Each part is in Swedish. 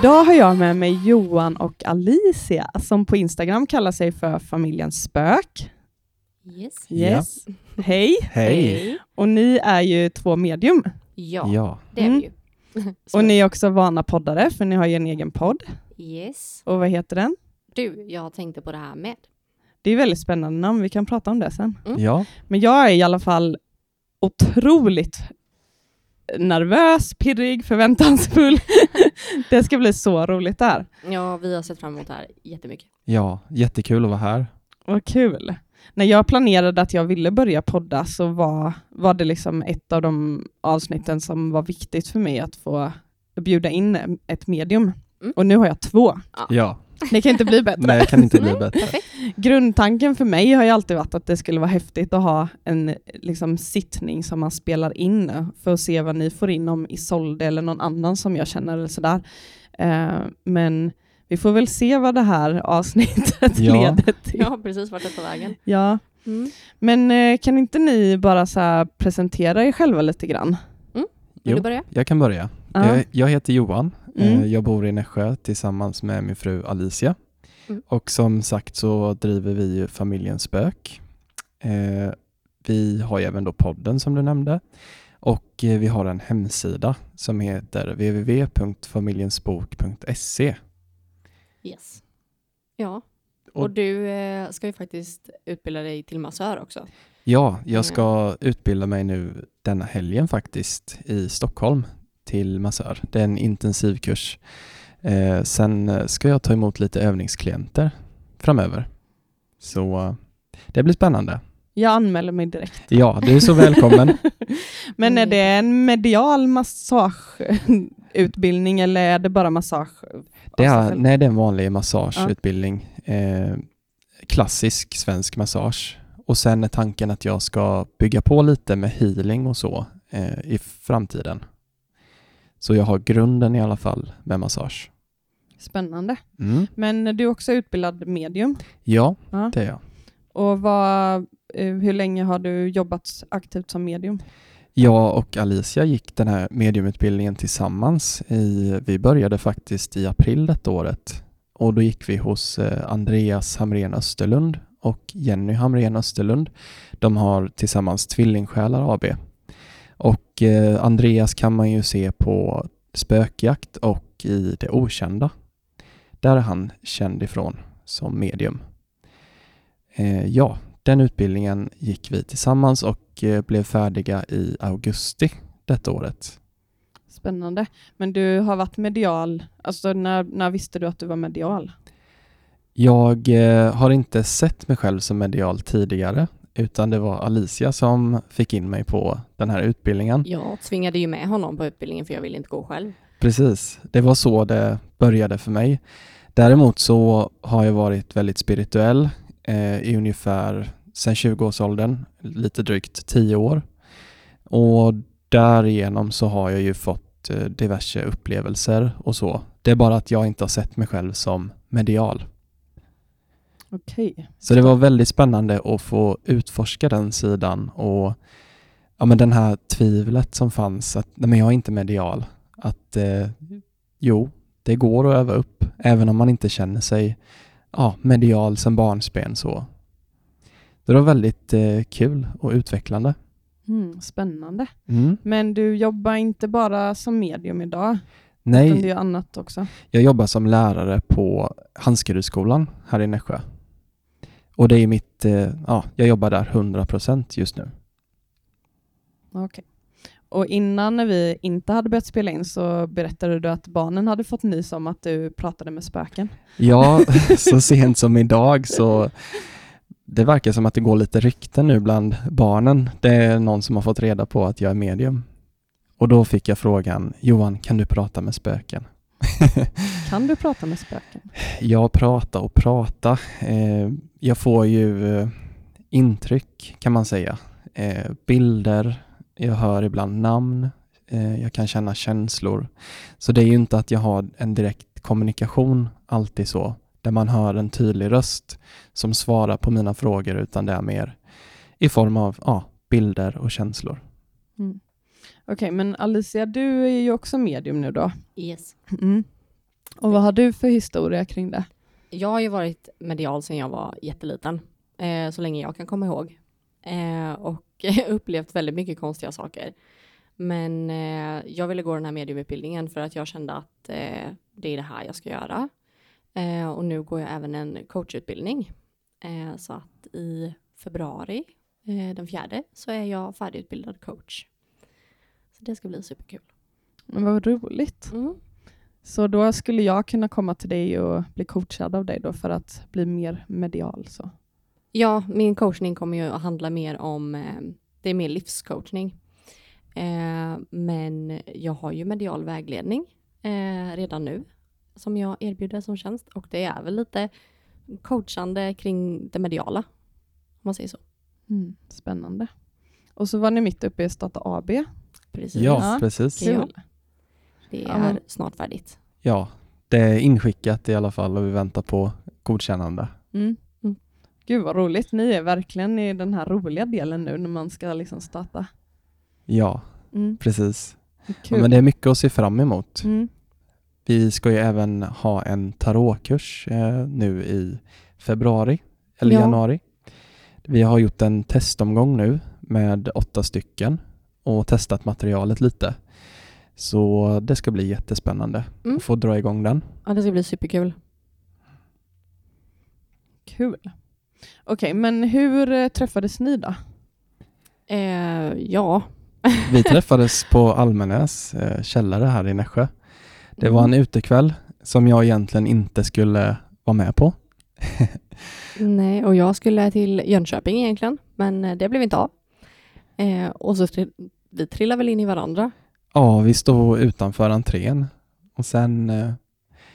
Idag har jag med mig Johan och Alicia som på Instagram kallar sig för familjen Spök. Yes. Yes. Hej! Hej! Och ni är ju två medium. Ja, Ja. det är Mm. vi ju. Så- Och ni är också vana poddare för ni har ju en egen podd. Yes. Och vad heter den? Du, jag tänkte på det här med. Det är väldigt spännande namn, vi kan prata om det sen. Mm. Ja. Men jag är i alla fall otroligt nervös, pirrig, förväntansfull. det ska bli så roligt där. Ja, vi har sett fram emot det här jättemycket. ja, jättekul att vara här. Vad kul. När jag planerade att jag ville börja podda så var, var det liksom ett av de avsnitten som var viktigt för mig att få bjuda in ett medium. Mm. Och nu har jag två. Ja, Det kan inte bli bättre. nej, kan inte bli Nej, bättre. Grundtanken för mig har ju alltid varit att det skulle vara häftigt att ha en liksom, sittning som man spelar in för att se vad ni får in om Isolde eller någon annan som jag känner eller sådär. Eh, men vi får väl se vad det här avsnittet Ja. leder till. Ja, precis vart det tar vägen. Ja. Mm. Men eh, kan inte ni bara så här presentera er själva lite grann? Vill Jo. du börja? Jag kan börja. Ja. Jag, jag heter Johan. Mm. Eh, Jag bor i Nässjö tillsammans med min fru Alicia. Mm. Och som sagt så driver vi ju familjen Spök. Eh, Vi har även då podden som du nämnde. Och eh, vi har en hemsida som heter www.familjensbok.se. Yes. Ja, och, Och- du ska ju faktiskt utbilda dig till massör också. Ja, jag ska utbilda mig nu denna helgen faktiskt i Stockholm till massör. Det är en intensivkurs. Eh, sen eh, ska jag ta emot lite övningsklienter framöver. Så eh, det blir spännande. Jag anmäler mig direkt. Ja, du är så välkommen. Men är det en medial massageutbildning eller är det bara massage? Det är, själv? nej, det är en vanlig massageutbildning. Eh, klassisk svensk massage. Och sen är tanken att jag ska bygga på lite med healing och så eh, i framtiden. Så jag har grunden i alla fall med massage. Spännande. Mm. Men du är också utbildad medium. Ja, Ja. det är jag. Och vad, eh, hur länge har du jobbat aktivt som medium? Jag och Alicia gick den här mediumutbildningen tillsammans. I, vi började faktiskt i april detta året och då gick vi hos eh, Andreas Hamrén Österlund och Jenny Hamrén Österlund. De har tillsammans Tvillingsjälar AB. Och eh, Andreas kan man ju se på Spökjakt och i Det Okända. Där är han känd ifrån som medium. Eh, ja, den utbildningen gick vi tillsammans och eh, blev färdiga i augusti detta året. Spännande. Men du har varit medial, alltså när, när visste du att du var medial? Jag eh, har inte sett mig själv som medial tidigare utan det var Alicia som fick in mig på den här utbildningen. Jag tvingade ju med honom på utbildningen för jag ville inte gå själv. Precis, det var så det började för mig. Däremot så har jag varit väldigt spirituell eh, i ungefär sedan 20-årsåldern, lite drygt 10 år. Och därigenom så har jag ju fått eh, diverse upplevelser och så. Det är bara att jag inte har sett mig själv som medial. Okej. Så det var väldigt spännande att få utforska den sidan och ja, men den här tvivlet som fanns att nej, men jag är inte medial. Att eh, jo, det går att öva upp även om man inte känner sig ja, medial som barnsben. Så. Det var väldigt eh, kul och utvecklande. Mm, spännande. Mm. Men du jobbar inte bara som medium idag, utan Nej, annat också. jag jobbar som lärare på Handskerudsskolan här i Nässjö. Och det är mitt, eh, ja, jag jobbar där 100% just nu. Okej. Och innan när vi inte hade börjat spela in så berättade du att barnen hade fått nys om att du pratade med spöken. Ja, så sent som idag så det verkar som att det går lite rykten nu bland barnen. Det är någon som har fått reda på att jag är medium. Och då fick jag frågan, Johan, kan du prata med spöken? Kan du prata med spöken? jag prata och prata. Eh, jag får ju eh, intryck kan man säga. Eh, bilder, jag hör ibland namn, jag kan känna känslor. Så det är ju inte att jag har en direkt kommunikation alltid så, där man hör en tydlig röst som svarar på mina frågor, utan det är mer i form av ja, bilder och känslor. Mm. Okej, men Alicia, du är ju också medium nu då. Yes. Mm. Och vad har du för historia kring det? Jag har ju varit medial sedan jag var jätteliten, eh, så länge jag kan komma ihåg. Eh, och upplevt väldigt mycket konstiga saker. Men eh, jag ville gå den här mediumutbildningen för att jag kände att eh, det är det här jag ska göra. Eh, och nu går jag även en coachutbildning. Eh, så att i februari, eh, den fjärde, så är jag färdigutbildad coach. Det ska bli superkul. Men vad roligt. Mm. Så då skulle jag kunna komma till dig och bli coachad av dig då för att bli mer medial. Så. Ja, min coachning kommer ju att handla mer om, eh, det är mer livscoachning. Eh, men jag har ju medial vägledning eh, redan nu som jag erbjuder som tjänst och det är väl lite coachande kring det mediala, om man säger så. Mm, spännande. Och så var ni mitt uppe i Starta AB. Precis. Ja, Ja. precis. Kul. Det Ja, är men- snart färdigt. Ja, det är inskickat i alla fall och vi väntar på godkännande. Mm. Mm. Gud vad roligt. Ni är verkligen i den här roliga delen nu när man ska liksom starta. Ja, Mm. precis. Ja, men det är mycket att se fram emot. mm. Vi ska ju även ha en tarotkurs eh, nu i februari eller Ja. januari. Vi har gjort en testomgång nu med åtta stycken och testat materialet lite. Så det ska bli jättespännande Mm. att få dra igång den. Ja, det ska bli superkul. Kul. Okej, men hur eh, träffades ni då? Eh, ja, Vi träffades på Almenäs eh, källare här i Nässjö. Det var en utekväll som jag egentligen inte skulle vara med på. nej, och jag skulle till Jönköping egentligen, men eh, det blev inte av. Eh, och så vi trillade väl in i varandra. Ja, vi stod utanför entrén och sen, eh,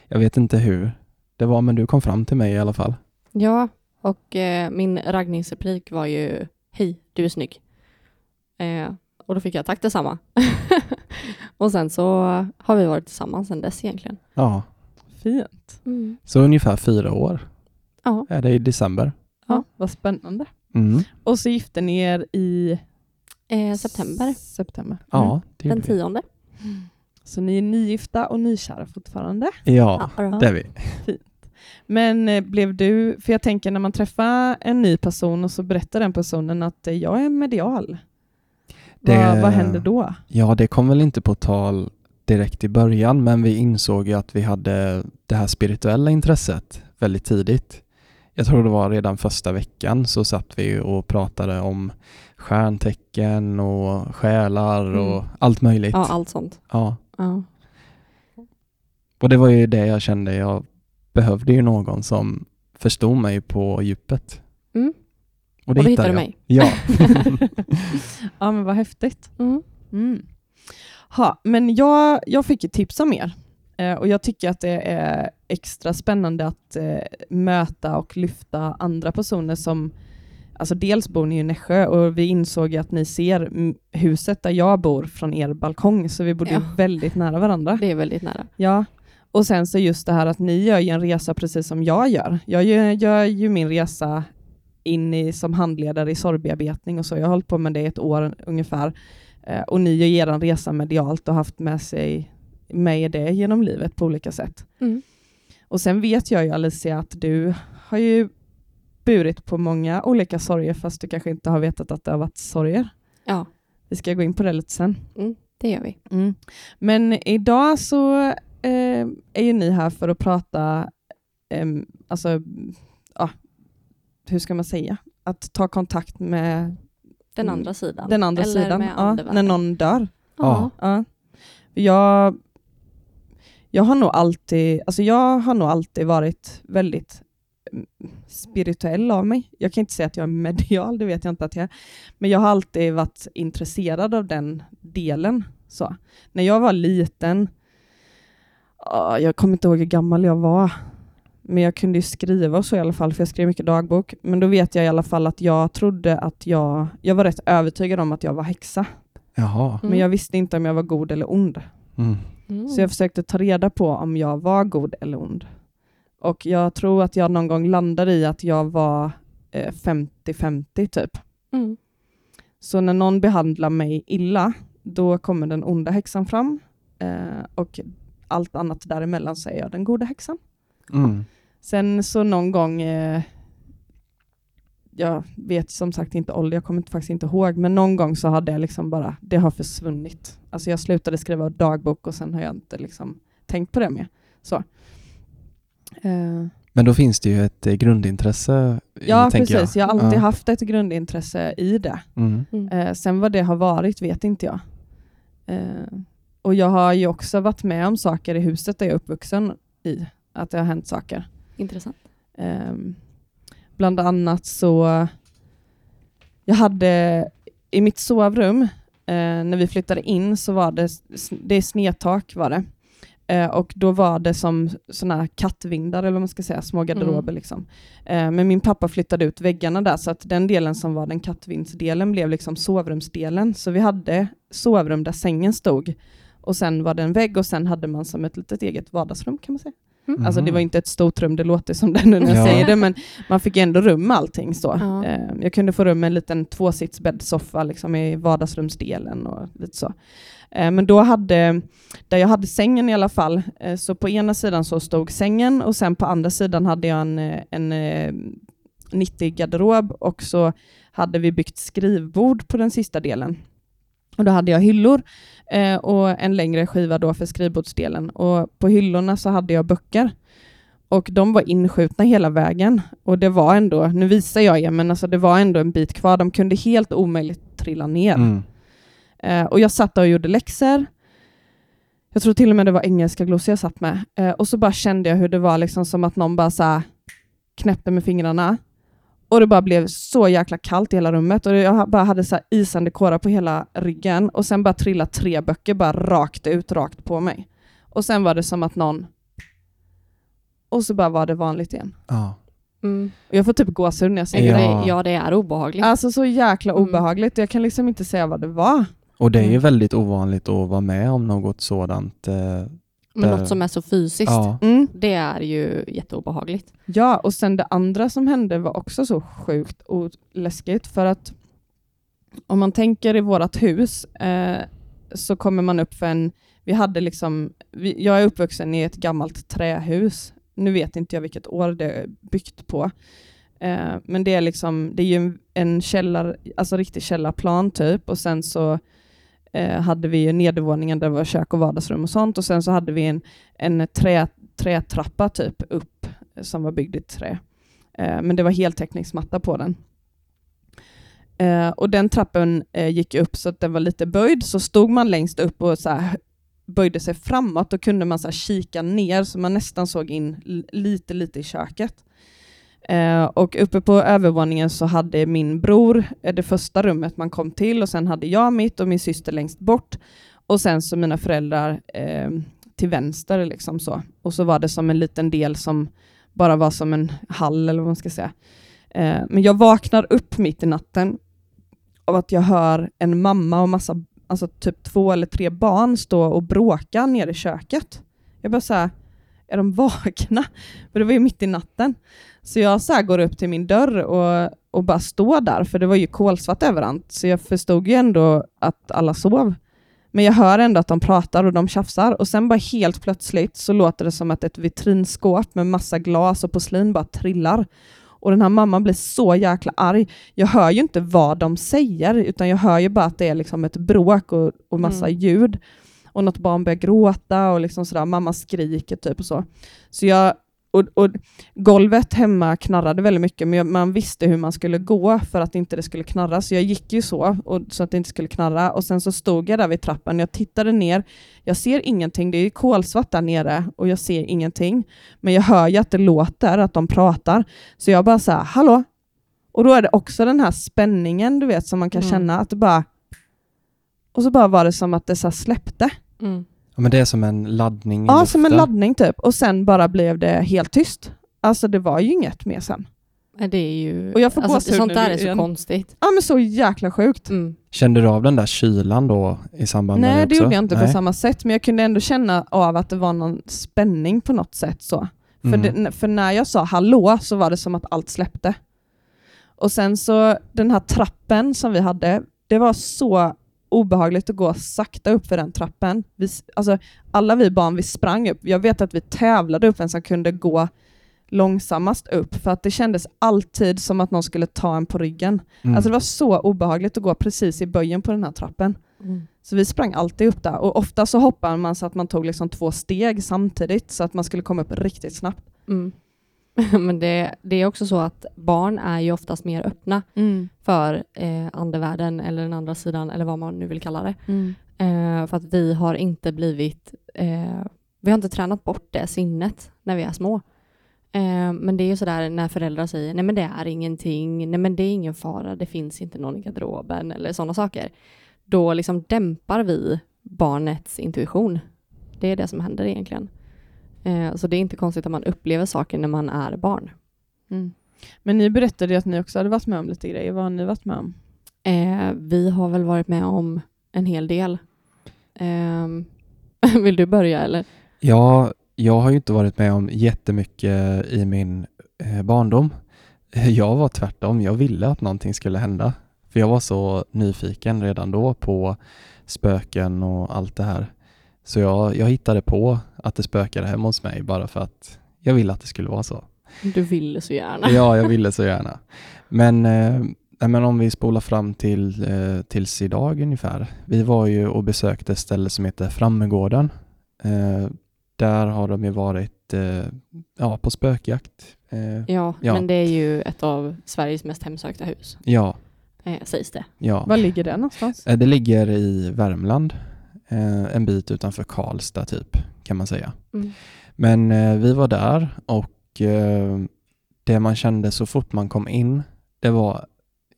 jag vet inte hur det var, men du kom fram till mig i alla fall. Ja, och eh, min raggningsreplik var ju Hej, du är snygg. Eh, och då fick jag tack detsamma. och sen så har vi varit tillsammans sedan dess egentligen. Ja, Fint. så ungefär fyra år Ja, är det i december. Ja, vad spännande. Mm. Och så gifte ni er i eh, september, september. Mm. Ja, det den tionde. Så ni är nygifta och nykära fortfarande. Ja, Ja. det är vi. Men eh, blev du, för jag tänker när man träffar en ny person och så berättar den personen att eh, jag är medial. Det- Vad, vad händer då? Ja, det kom väl inte på tal direkt i början, men vi insåg ju att vi hade det här spirituella intresset väldigt tidigt. Jag tror det var redan första veckan så satt vi och pratade om stjärntecken och själar och Mm. allt möjligt. Ja, allt sånt. Ja. Ja. Och det var ju det jag kände, jag behövde ju någon som förstod mig på djupet. Mm. Och Och då hittade du mig. Ja. ja men vad häftigt. Mm. Mm. Ha, men jag, jag fick ett tips om er eh, och jag tycker att det är extra spännande att eh, möta och lyfta andra personer som Alltså dels bor ni i Nässjö och vi insåg att ni ser huset där jag bor från er balkong, så vi bodde ju Ja. väldigt nära varandra. Det är väldigt nära. Ja, och sen så just det här att ni gör ju en resa precis som jag gör. Jag gör, gör ju min resa in i, som handledare i sorgbearbetning och så. Jag har hållit på med det i ett år ungefär. Eh, och ni gör er resa medialt och haft med sig mig det genom livet på olika sätt. Mm. Och sen vet jag ju Alicia att du har ju burit på många olika sorger fast du kanske inte har vetat att det har varit sorger. Ja, Vi ska gå in på det lite sen. mm, det gör vi. Mm. Men idag så eh, är ju ni här för att prata, em, alltså, ja, hur ska man säga? Att ta kontakt med Den Mm. andra sidan. den andra Eller sidan ja, när någon dör. Ja. Ja. Jag, jag har nog alltid, alltså jag har nog alltid varit väldigt spirituell av mig. Jag kan inte säga att jag är medial, det vet jag inte att jag är. Men jag har alltid varit intresserad av den delen. Så. När jag var liten, ja, jag kommer inte ihåg hur gammal jag var, men jag kunde ju skriva och så i alla fall, för jag skrev mycket dagbok. Men då vet jag i alla fall att jag trodde att jag, jag var rätt övertygad om att jag var häxa. Jaha. Men jag visste inte om jag var god eller ond. Mm. Mm. Så jag försökte ta reda på om jag var god eller ond. Och jag tror att jag någon gång landade i att jag var eh, 50-50 typ. Mm. Så när någon behandlar mig illa, då kommer den onda häxan fram. Eh, och allt annat däremellan så är jag den goda häxan. Mm. Sen så någon gång, eh, jag vet som sagt inte ålder, jag kommer faktiskt inte ihåg, men någon gång så hade jag liksom bara, det har försvunnit. Alltså jag slutade skriva dagbok och sen har jag inte liksom tänkt på det mer. Så. Eh, Men då finns det ju ett eh, grundintresse ja, precis. Jag har alltid Ja. haft ett grundintresse i det. Mm. Mm. Eh, sen vad det har varit vet inte jag. Och jag har ju också varit med om saker i huset där jag är uppvuxen i, att det har hänt saker. Intressant. Ehm, bland annat så, jag hade i mitt sovrum, eh, när vi flyttade in så var det, det är snedtak var det. Eh, och då var det som såna här kattvindar, eller vad man ska säga, små garderober. Liksom. Eh, men min pappa flyttade ut väggarna där, så att den delen som var den kattvindsdelen blev liksom sovrumsdelen. Så vi hade sovrum där sängen stod, och sen var det en vägg, och sen hade man som ett litet eget vardagsrum kan man säga. Alltså det var inte ett stort rum, det låter som det nu när jag Ja. säger det, men man fick ändå rum med allting. Så. Ja. Eh, Jag kunde få rum med en liten tvåsitsbäddsoffa liksom, i vardagsrumsdelen och lite så. Eh, men då hade, där jag hade sängen i alla fall, eh, så på ena sidan så stod sängen och sen på andra sidan hade jag en, eh, en 90 garderob och så hade vi byggt skrivbord på den sista delen. Och då hade jag hyllor eh, och en längre skiva då för skrivbordsdelen. Och på hyllorna så hade jag böcker. Och de var inskjutna hela vägen. Och det var ändå, nu visar jag er, men alltså det var ändå en bit kvar. De kunde helt omöjligt trilla ner. Mm. Eh, och jag satt och gjorde läxor. Jag tror till och med det var engelska glosor jag satt med. Eh, och så bara kände jag hur det var liksom som att någon bara så här knäppte med fingrarna. Och det bara blev så jäkla kallt i hela rummet och jag bara hade så här isande kårar på hela ryggen och sen bara trillade tre böcker bara rakt ut, rakt på mig. Och sen var det som att någon... Och så bara var det vanligt igen. Ja. Mm. Och jag får typ gåshud när jag Ja. säger det. Det, ja, det är obehagligt. Alltså så jäkla Mm. obehagligt. Jag kan liksom inte säga vad det var. Och det är ju Mm. väldigt ovanligt att vara med om något sådant. eh, Men där- något som är så fysiskt, Ja. Mm. det är ju jätteobehagligt. Ja, och sen det andra som hände var också så sjukt och läskigt för att om man tänker i vårt hus eh, så kommer man upp för en, vi hade liksom, vi, jag är uppvuxen i ett gammalt trähus. Nu vet inte jag vilket år det är byggt på. Eh, men det är liksom, det är ju en, en källar, alltså riktig källarplan typ och sen så eh, hade vi ju nedervåningen där det var kök och vardagsrum och sånt och sen så hade vi en, en trä, trätrappa typ upp som var byggd i trä. Eh, men det var heltäckningsmatta på den. Eh, och den trappen eh, gick upp så att den var lite böjd, så stod man längst upp och så här, böjde sig framåt, då kunde man så här, kika ner så man nästan såg in lite, lite i köket. Eh, och uppe på övervåningen så hade min bror eh, det första rummet man kom till och sen hade jag mitt och min syster längst bort och sen så mina föräldrar eh, till vänster. Liksom så. Och så var det som en liten del som bara var som en hall eller vad man ska säga. Eh, men jag vaknar upp mitt i natten av att jag hör en mamma och massa, alltså typ två eller tre barn stå och bråka nere i köket. Jag bara såhär, är de vakna? För det var ju mitt i natten. Så jag så går upp till min dörr och, och bara står där, för det var ju kolsvart överallt. Så jag förstod ju ändå att alla sov. Men jag hör ändå att de pratar och de tjafsar och sen bara helt plötsligt så låter det som att ett vitrinskåp med massa glas och porslin bara trillar. Och den här mamman blir så jäkla arg. Jag hör ju inte vad de säger, utan jag hör ju bara att det är liksom ett bråk och, och massa Mm. ljud. Och något barn börjar gråta och liksom sådär, mamma skriker typ och så. Så jag, och, och golvet hemma knarrade väldigt mycket, men jag, man visste hur man skulle gå för att inte det skulle knarra, så jag gick ju så, och, så att det inte skulle knarra. Och sen så stod jag där vid trappan, jag tittade ner, jag ser ingenting, det är ju kolsvart där nere och jag ser ingenting. Men jag hör ju att det låter, att de pratar. Så jag bara så här, hallå? Och då är det också den här spänningen, du vet, som man kan Mm. känna, att det bara... Och så bara var det som att det så släppte. Mm. Ja, men det är som en laddning i Ja, som en laddning typ. Och sen bara blev det helt tyst. Alltså det var ju inget mer sen. Nej, Det är ju... Och jag får alltså, gåshud sånt nu där är så igen. konstigt. Ja men så jäkla sjukt. Mm. Kände du av den där kylan då i samband med Nej det det också? gjorde jag inte på Nej. samma sätt, men jag kunde ändå känna av att det var någon spänning på något sätt. så. För, Mm. det, för när jag sa hallå så var det som att allt släppte. Och sen så den här trappen som vi hade, det var så obehagligt att gå sakta upp för den trappen. Vi, alltså, alla vi barn, vi sprang upp. Jag vet att vi tävlade upp vem som kunde gå långsammast upp, för att det kändes alltid som att någon skulle ta en på ryggen. Mm. Alltså det var så obehagligt att gå precis i böjen på den här trappen. Mm. Så vi sprang alltid upp där och ofta så hoppade man så att man tog liksom två steg samtidigt så att man skulle komma upp riktigt snabbt. Mm. Men det, det är också så att barn är ju oftast mer öppna för eh, andevärlden eller den andra sidan eller vad man nu vill kalla det. Eh, för att vi har inte blivit, eh, vi har inte tränat bort det sinnet när vi är små. Eh, men det är ju sådär när föräldrar säger nej men det är ingenting, nej men det är ingen fara, det finns inte någon i garderoben eller sådana saker. Då liksom dämpar vi barnets intuition. Det är det som händer egentligen. Eh, så det är inte konstigt att man upplever saker när man är barn. Men ni berättade ju att ni också hade varit med om lite grejer. Vad har ni varit med om? Eh, vi har väl varit med om en hel del. Ehm, vill du börja eller? Ja, jag har ju inte varit med om jättemycket i min eh, barndom. Jag var tvärtom, jag ville att någonting skulle hända. För jag var så nyfiken redan då på spöken och allt det här. Så jag, jag hittade på att det spökade hemma hos mig bara för att jag ville att det skulle vara så. Du ville så gärna. Ja, jag ville så gärna. Men, eh, men om vi spolar fram till eh, tills idag ungefär. Vi var ju och besökte ett ställe som heter Frammegården. Eh, där har de ju varit eh, ja, på spökjakt. Eh, Ja, Ja. men det är ju ett av Sveriges mest hemsökta hus, ja, eh, sägs det. ja. Var ligger det någonstans? Eh, Det ligger i Värmland, eh, en bit utanför Karlstad typ, kan man säga. Mm. Men eh, vi var där och eh, det man kände så fort man kom in, det var,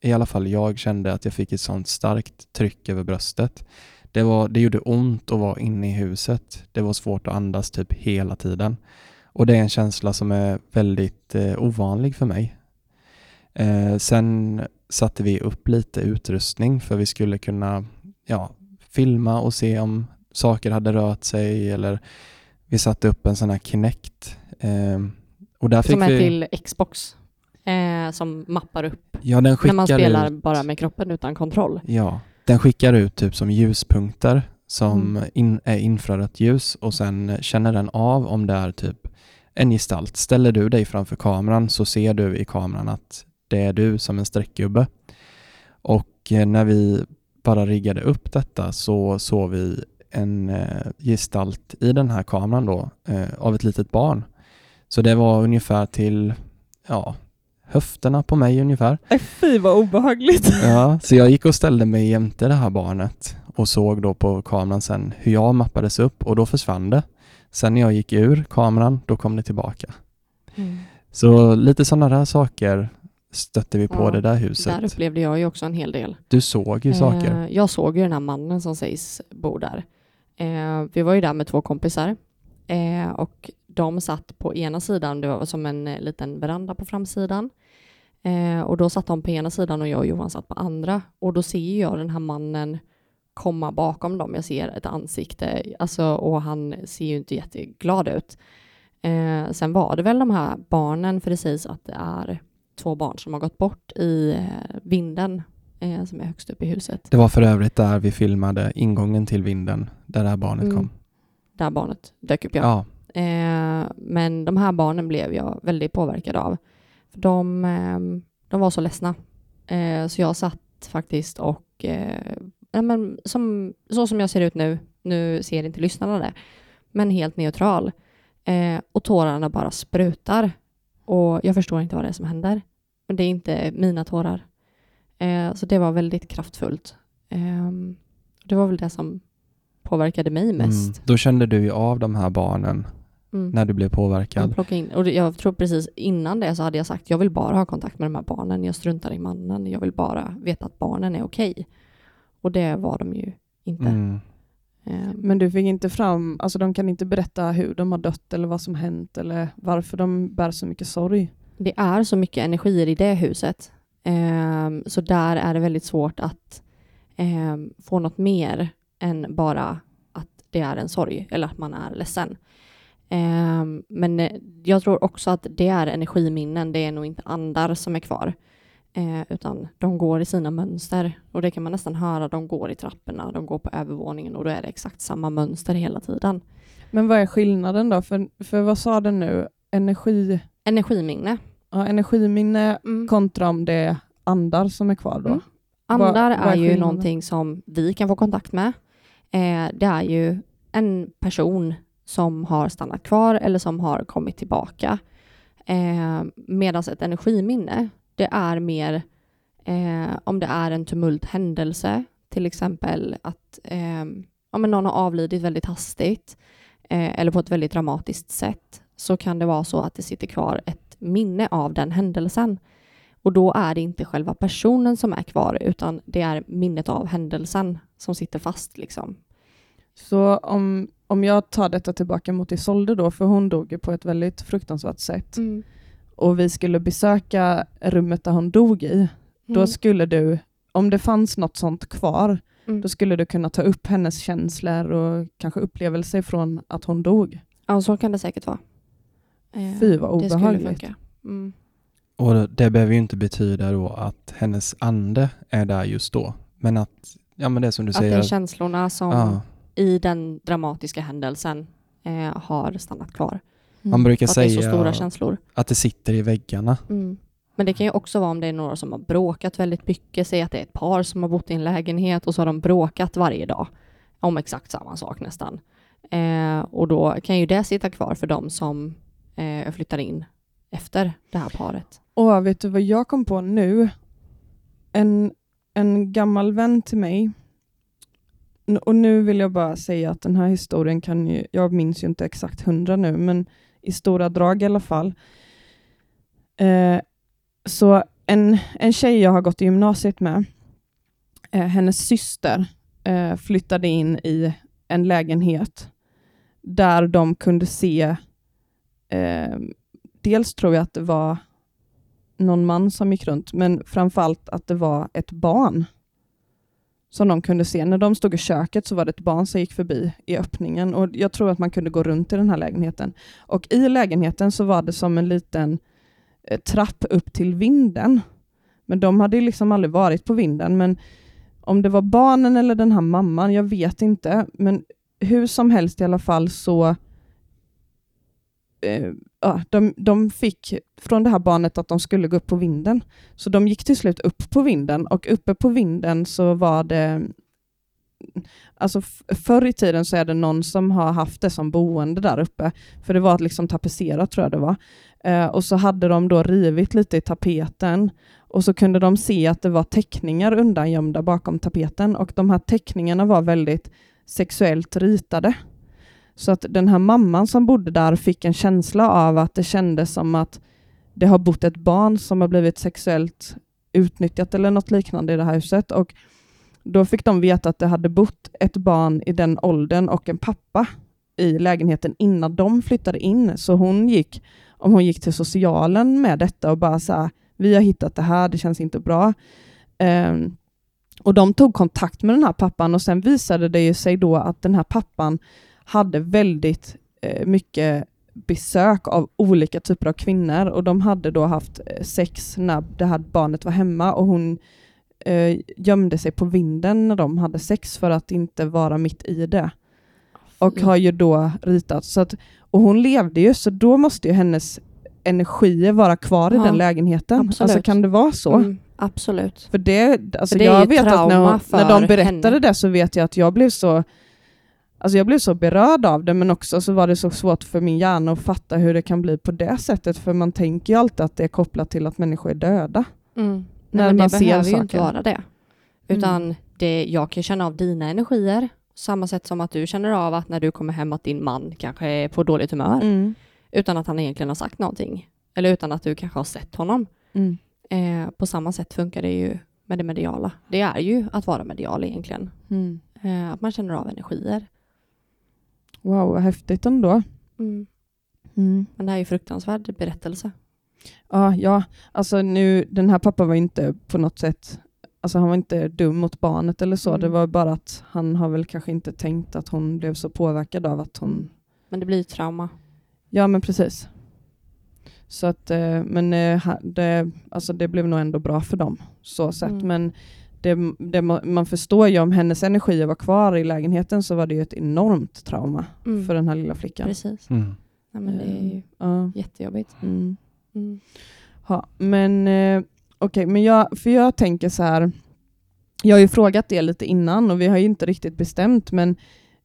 i alla fall jag kände att jag fick ett sånt starkt tryck över bröstet. Det, var, det gjorde ont att vara inne i huset. Det var svårt att andas typ hela tiden. Och det är en känsla som är väldigt eh, ovanlig för mig. Eh, sen satte vi upp lite utrustning för vi skulle kunna ja, filma och se om saker hade rört sig eller vi satte upp en sån här Kinect. Eh, och där fick Som är vi, till Xbox, eh, som mappar upp ja, den när man skickar spelar ut, bara med kroppen utan kontroll. Ja, den skickar ut typ som ljuspunkter som Mm. in, är infrarött ljus och sen känner den av om det är typ en gestalt. Ställer du dig framför kameran så ser du i kameran att det är du som en streckgubbe. Och eh, när vi bara riggade upp detta så såg vi en eh, gestalt i den här kameran då eh, av ett litet barn. Så det var ungefär till ja, höfterna på mig ungefär. Nej, fy vad obehagligt. Ja, så jag gick och ställde mig jämte det här barnet och såg då på kameran sen hur jag mappades upp och då försvann det. Sen när jag gick ur kameran, då kom det tillbaka. Så lite sådana där saker stötte vi på Ja, det där huset. Där upplevde jag ju också en hel del. Du såg ju saker. Eh, jag såg ju den här mannen som sägs bo där. Eh, vi var ju där med två kompisar eh, och de satt på ena sidan, det var som en eh, liten veranda på framsidan. Eh, och då satt de på ena sidan och jag och Johan satt på andra. Och då ser jag den här mannen komma bakom dem. Jag ser ett ansikte alltså, och han ser ju inte jätteglad ut. Eh, sen var det väl de här barnen, för det sägs att det är två barn som har gått bort i eh, vinden eh, som är högst upp i huset. Det var för övrigt där vi filmade ingången till vinden, där det här barnet Mm. kom. Där barnet dök upp, ja. Ja, Eh, men de här barnen blev jag väldigt påverkad av. För de, eh, de var så ledsna. Så jag satt faktiskt och, ja, men som, så som jag ser ut nu, nu ser inte lyssnarna det, men helt neutral. Och tårarna bara sprutar. Och jag förstår inte vad det är som händer. Men det är inte mina tårar. Eh, så det var väldigt kraftfullt. Eh, det var väl det som påverkade mig mest. mm. Då kände du ju av de här barnen Mm. när du blev Jag, påverkad. plocka in. Och jag tror precis innan det så hade jag sagt jag vill bara ha kontakt med de här barnen. Jag struntar i mannen. Jag vill bara veta att barnen är okej. Och det var de ju inte. Mm. Eh, Men du fick inte fram, alltså de kan inte berätta hur de har dött eller vad som hänt eller varför de bär så mycket sorg. Det är så mycket energier i det huset. Ehm, så där är det väldigt svårt att ehm, få något mer än bara att det är en sorg eller att man är ledsen. Ehm, men eh, jag tror också att det är energiminnen. Det är nog inte andar som är kvar. Eh, utan de går i sina mönster och det kan man nästan höra. De går i trapporna, de går på övervåningen och då är det exakt samma mönster hela tiden. Men vad är skillnaden då? För, för vad sa den nu? Energi, Energiminne. ja, energiminne Mm. kontra om det är andar som är kvar då? Mm. Andar Vad- vad är är ju någonting som vi kan få kontakt med. Eh, det är ju en person som har stannat kvar eller som har kommit tillbaka. Eh, Medan ett energiminne, det är mer eh, om det är en tumulthändelse, till exempel att eh, men någon har avlidit väldigt hastigt eh, eller på ett väldigt dramatiskt sätt, så kan det vara så att det sitter kvar ett minne av den händelsen. Och då är det inte själva personen som är kvar, utan det är minnet av händelsen som sitter fast. Liksom. Så om, om jag tar detta tillbaka mot Isolde då, för hon dog ju på ett väldigt fruktansvärt sätt, och vi skulle besöka rummet där hon dog i, då Mm. skulle du, om det fanns något sånt kvar, Mm. då skulle du kunna ta upp hennes känslor och kanske upplevelser från att hon dog. Ja, så kan det säkert vara. Eh, Fy vad det skulle obehagligt. funka. Mm. Och det behöver ju inte betyda då att hennes ande är där just då. Men att, ja men det är som du Att det säger. är känslorna som ja, i den dramatiska händelsen eh, har stannat kvar. Man brukar att det är så säga stora känslor. att det sitter i väggarna. Mm. Men det kan ju också vara om det är några som har bråkat väldigt mycket. Säg att det är ett par som har bott i en lägenhet och så har de bråkat varje dag om exakt samma sak nästan. Eh, och då kan ju det sitta kvar för de som eh, flyttar in efter det här paret. Och vet du vad jag kom på nu? En, en gammal vän till mig, och nu vill jag bara säga att den här historien kan ju, jag minns ju inte exakt hundra nu, men i stora drag i alla fall. Eh, så en, en tjej jag har gått i gymnasiet med, eh, hennes syster eh, flyttade in i en lägenhet där de kunde se, eh, dels tror jag att det var någon man som gick runt, men framförallt att det var ett barn som de kunde se. När de stod i köket så var det ett barn som gick förbi i öppningen och jag tror att man kunde gå runt i den här lägenheten. Och i lägenheten så var det som en liten eh, trapp upp till vinden. Men de hade ju liksom aldrig varit på vinden, men om det var barnen eller den här mamman, jag vet inte, men hur som helst i alla fall så eh, ja, de, de fick från det här barnet att de skulle gå upp på vinden. Så de gick till slut upp på vinden och uppe på vinden så var det Alltså förr i tiden så är det någon som har haft det som boende där uppe, för det var liksom tapetserat tror jag det var. Eh, och så hade de då rivit lite i tapeten och så kunde de se att det var teckningar undangömda bakom tapeten och de här teckningarna var väldigt sexuellt ritade. Så att den här mamman som bodde där fick en känsla av att det kändes som att det har bott ett barn som har blivit sexuellt utnyttjat eller något liknande i det här huset. Och då fick de veta att det hade bott ett barn i den åldern och en pappa i lägenheten innan de flyttade in. Så hon gick, om hon gick till socialen med detta och bara så här, vi har hittat det här, det känns inte bra. Um, och de tog kontakt med den här pappan och sen visade det ju sig då att den här pappan hade väldigt eh, mycket besök av olika typer av kvinnor och de hade då haft eh, sex när det här barnet var hemma och hon eh, gömde sig på vinden när de hade sex för att inte vara mitt i det. Och har ju då ritat, så att, och hon levde ju så då måste ju hennes energier vara kvar i Ja, den lägenheten. absolut. Alltså kan det vara så? Mm, absolut. För det, alltså För det jag vet att när, hon, när de berättade henne. det så vet jag att jag blev så Alltså jag blev så berörd av det men också så var det så svårt för min hjärna att fatta hur det kan bli på det sättet för man tänker ju alltid att det är kopplat till att människor är döda. Mm. När Nej, man det ser behöver ju saker. inte vara det. Utan det, jag kan känna av dina energier, samma sätt som att du känner av att när du kommer hem att din man kanske är på dåligt humör, Mm. utan att han egentligen har sagt någonting. Eller utan att du kanske har sett honom. Mm. Eh, på samma sätt funkar det ju med det mediala. Det är ju att vara medial egentligen. Mm. Eh, att man känner av energier. Wow, vad häftigt ändå. Mm. Mm. Men det här är ju fruktansvärd berättelse. Ja, ja, alltså nu, den här pappan var inte på något sätt, alltså han var inte dum mot barnet eller så, Mm. det var bara att han har väl kanske inte tänkt att hon blev så påverkad av att hon Men det blir ju trauma. Ja, men precis. Så att, eh, men eh, det, alltså det blev nog ändå bra för dem, så sett. Mm. Men det, det, ma- man förstår ju om hennes energi var kvar i lägenheten så var det ju ett enormt trauma Mm. för den här lilla flickan. Precis. Mm. Ja, men det är ju Ja. jättejobbigt. Mm. Mm. Ja, men eh, okej, men jag, för jag tänker så här. Jag har ju frågat det lite innan och vi har ju inte riktigt bestämt, men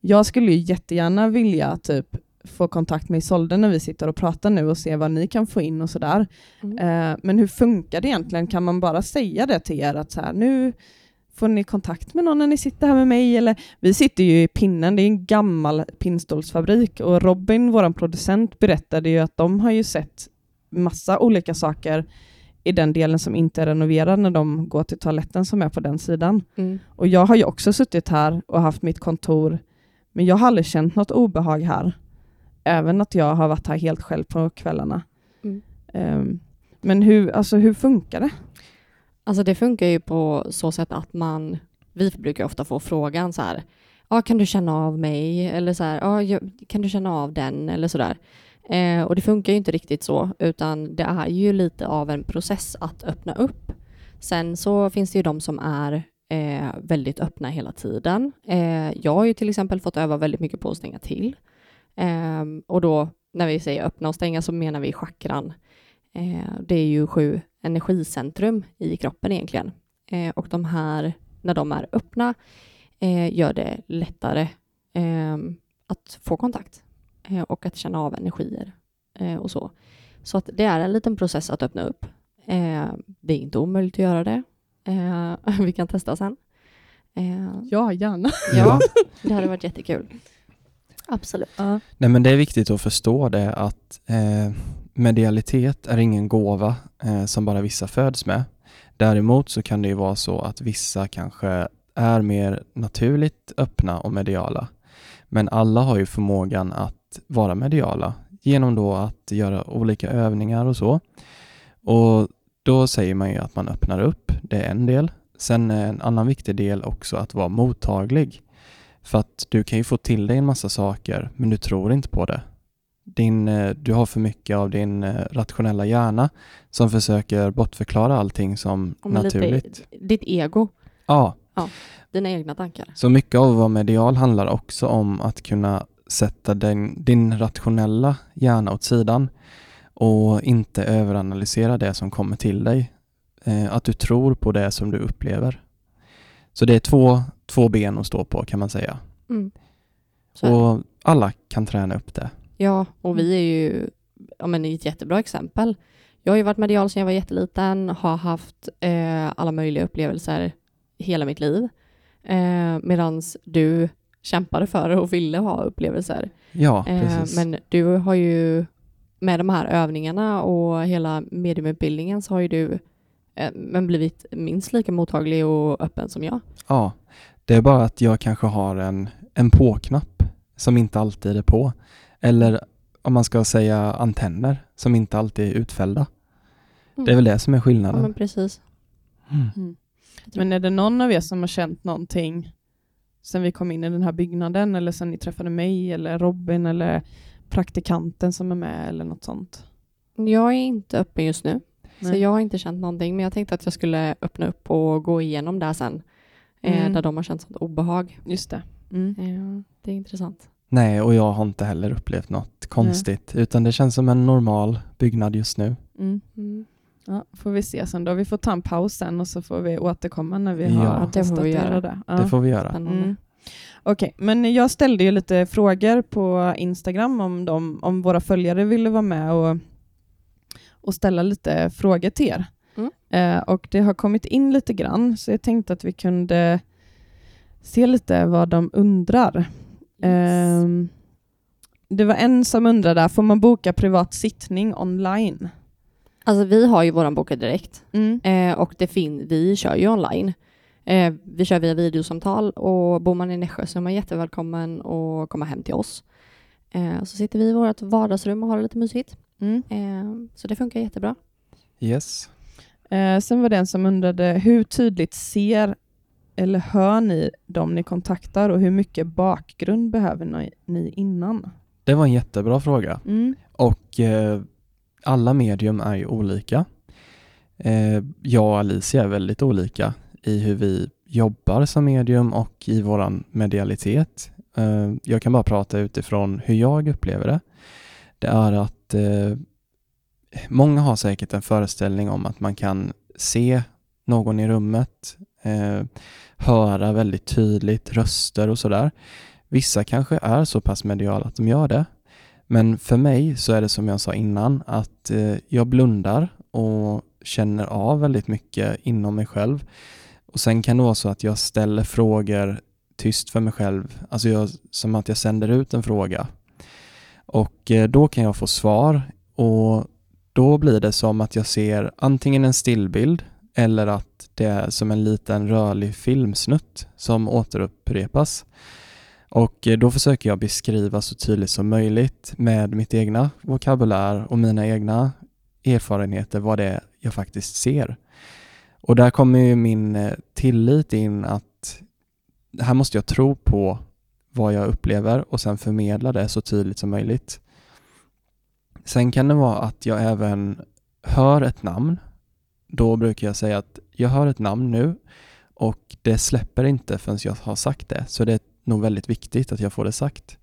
jag skulle ju jättegärna vilja typ få kontakt med Isolde när vi sitter och pratar nu och se vad ni kan få in och sådär. Mm. Eh, men hur funkar det egentligen? Kan man bara säga det till er att så här, nu får ni kontakt med någon när ni sitter här med mig? Eller, vi sitter ju i pinnen, det är en gammal pinnstålsfabrik och Robin, vår producent, berättade ju att de har ju sett massa olika saker i den delen som inte är renoverad när de går till toaletten som är på den sidan. Mm. Och jag har ju också suttit här och haft mitt kontor, men jag har aldrig känt något obehag här. Även att jag har varit här helt själv på kvällarna. Mm. Ehm, men hur, alltså, hur funkar det? Alltså det funkar ju på så sätt att man, vi brukar ofta få frågan så här, ja kan du känna av mig? Eller så här, jag- kan du känna av den? Eller så där. Eh, och det funkar ju inte riktigt så, utan det är ju lite av en process att öppna upp. Sen så finns det ju de som är eh, väldigt öppna hela tiden. Eh, jag har ju till exempel fått öva väldigt mycket på att stänga till. Eh, och då när vi säger öppna och stänga så menar vi chakran. Eh, det är ju sju energicentrum i kroppen egentligen. Eh, och de här, när de är öppna, eh, gör det lättare eh, att få kontakt eh, och att känna av energier eh, och så. Så att det är en liten process att öppna upp. Eh, det är inte omöjligt att göra det. Eh, vi kan testa sen. Eh, Ja, gärna. ja, det hade varit jättekul. Absolut. Ja. Nej men det är viktigt att förstå det att eh, medialitet är ingen gåva eh, som bara vissa föds med. Däremot så kan det ju vara så att vissa kanske är mer naturligt öppna och mediala. Men alla har ju förmågan att vara mediala genom då att göra olika övningar och så. Och då säger man ju att man öppnar upp, det är en del. Sen är en annan viktig del också att vara mottaglig. För att du kan ju få till dig en massa saker, men du tror inte på det. Din, eh, du har för mycket av din eh, rationella hjärna som försöker bortförklara allting som Om lite- naturligt. Ditt ego, Ja, dina egna tankar. så mycket av vara medial handlar också om att kunna sätta din, din rationella hjärna åt sidan och inte överanalysera det som kommer till dig. Eh, att du tror på det som du upplever. Så det är två, två ben att stå på kan man säga. Mm. Och alla kan träna upp det. Ja, och vi är ju ja, men ett jättebra exempel. Jag har ju varit medial sedan jag var jätteliten, har haft eh, alla möjliga upplevelser hela mitt liv. Eh, Medan du kämpade för och ville ha upplevelser. Ja, Eh, precis. men du har ju med de här övningarna och hela mediumutbildningen så har ju du eh, men blivit minst lika mottaglig och öppen som jag. Ja, det är bara att jag kanske har en, en på-knapp som inte alltid är på. Eller om man ska säga antenner som inte alltid är utfällda. Mm. Det är väl det som är Ja, skillnaden. men precis. Mm. Men är det någon av er som har känt någonting sen vi kom in i den här byggnaden eller sen ni träffade mig eller Robin eller praktikanten som är med eller något sånt? Jag är inte öppen just nu, så Nej. jag har inte känt någonting. Men jag tänkte att jag skulle öppna upp och gå igenom det sen, eh, Mm. där de har känt sånt obehag. Just det. Mm. Eh, det är intressant. Nej, och jag har inte heller upplevt något konstigt. Utan det känns som en normal byggnad just nu. Mm. Mm. Ja, får vi se sen då. Vi får ta en paus sen och så får vi återkomma när vi Ja, har det får vi att göra. det. Ja. Det får vi göra. Mm. Okej, men jag ställde ju lite frågor på Instagram om, de, om våra följare ville vara med och, och ställa lite frågor till er. Mm. Eh, och det har kommit in lite grann, så jag tänkte att vi kunde se lite vad de undrar. Ehm, det var en som undrade, får man boka privat sittning online? Alltså vi har ju våran boka direkt Mm. eh, och det fin- vi kör ju online. Eh, vi kör via videosamtal och bor man i Nässjö så är man jättevälkommen att komma hem till oss. Eh, så sitter vi i vårt vardagsrum och har det lite mysigt. Mm. Eh, så det funkar jättebra. Yes. Eh, sen var det en som undrade, hur tydligt ser eller hör ni dem ni kontaktar och hur mycket bakgrund behöver ni, innan? Det var en jättebra fråga. Mm. Och eh, alla medium är ju olika. Eh, jag och Alicia är väldigt olika i hur vi jobbar som medium och i våran medialitet. Eh, jag kan bara prata utifrån hur jag upplever det. Det är att eh, många har säkert en föreställning om att man kan se någon i rummet, eh, höra väldigt tydligt röster och sådär. Vissa kanske är så pass mediala att de gör det. Men för mig så är det som jag sa innan att eh, jag blundar och känner av väldigt mycket inom mig själv. Och Sen kan det vara så att jag ställer frågor tyst för mig själv, alltså jag, som att jag sänder ut en fråga. Och eh, då kan jag få svar och då blir det som att jag ser antingen en stillbild eller att det är som en liten rörlig filmsnutt som återupprepas. Och eh, då försöker jag beskriva så tydligt som möjligt med mitt egna vokabulär och mina egna erfarenheter vad det är jag faktiskt ser. Och där kommer ju min eh, tillit in att här måste jag tro på vad jag upplever och sen förmedla det så tydligt som möjligt. Sen kan det vara att jag även hör ett namn. Då brukar jag säga att jag hör ett namn nu och det släpper inte förrän jag har sagt det. Så det är nog väldigt viktigt att jag får det sagt.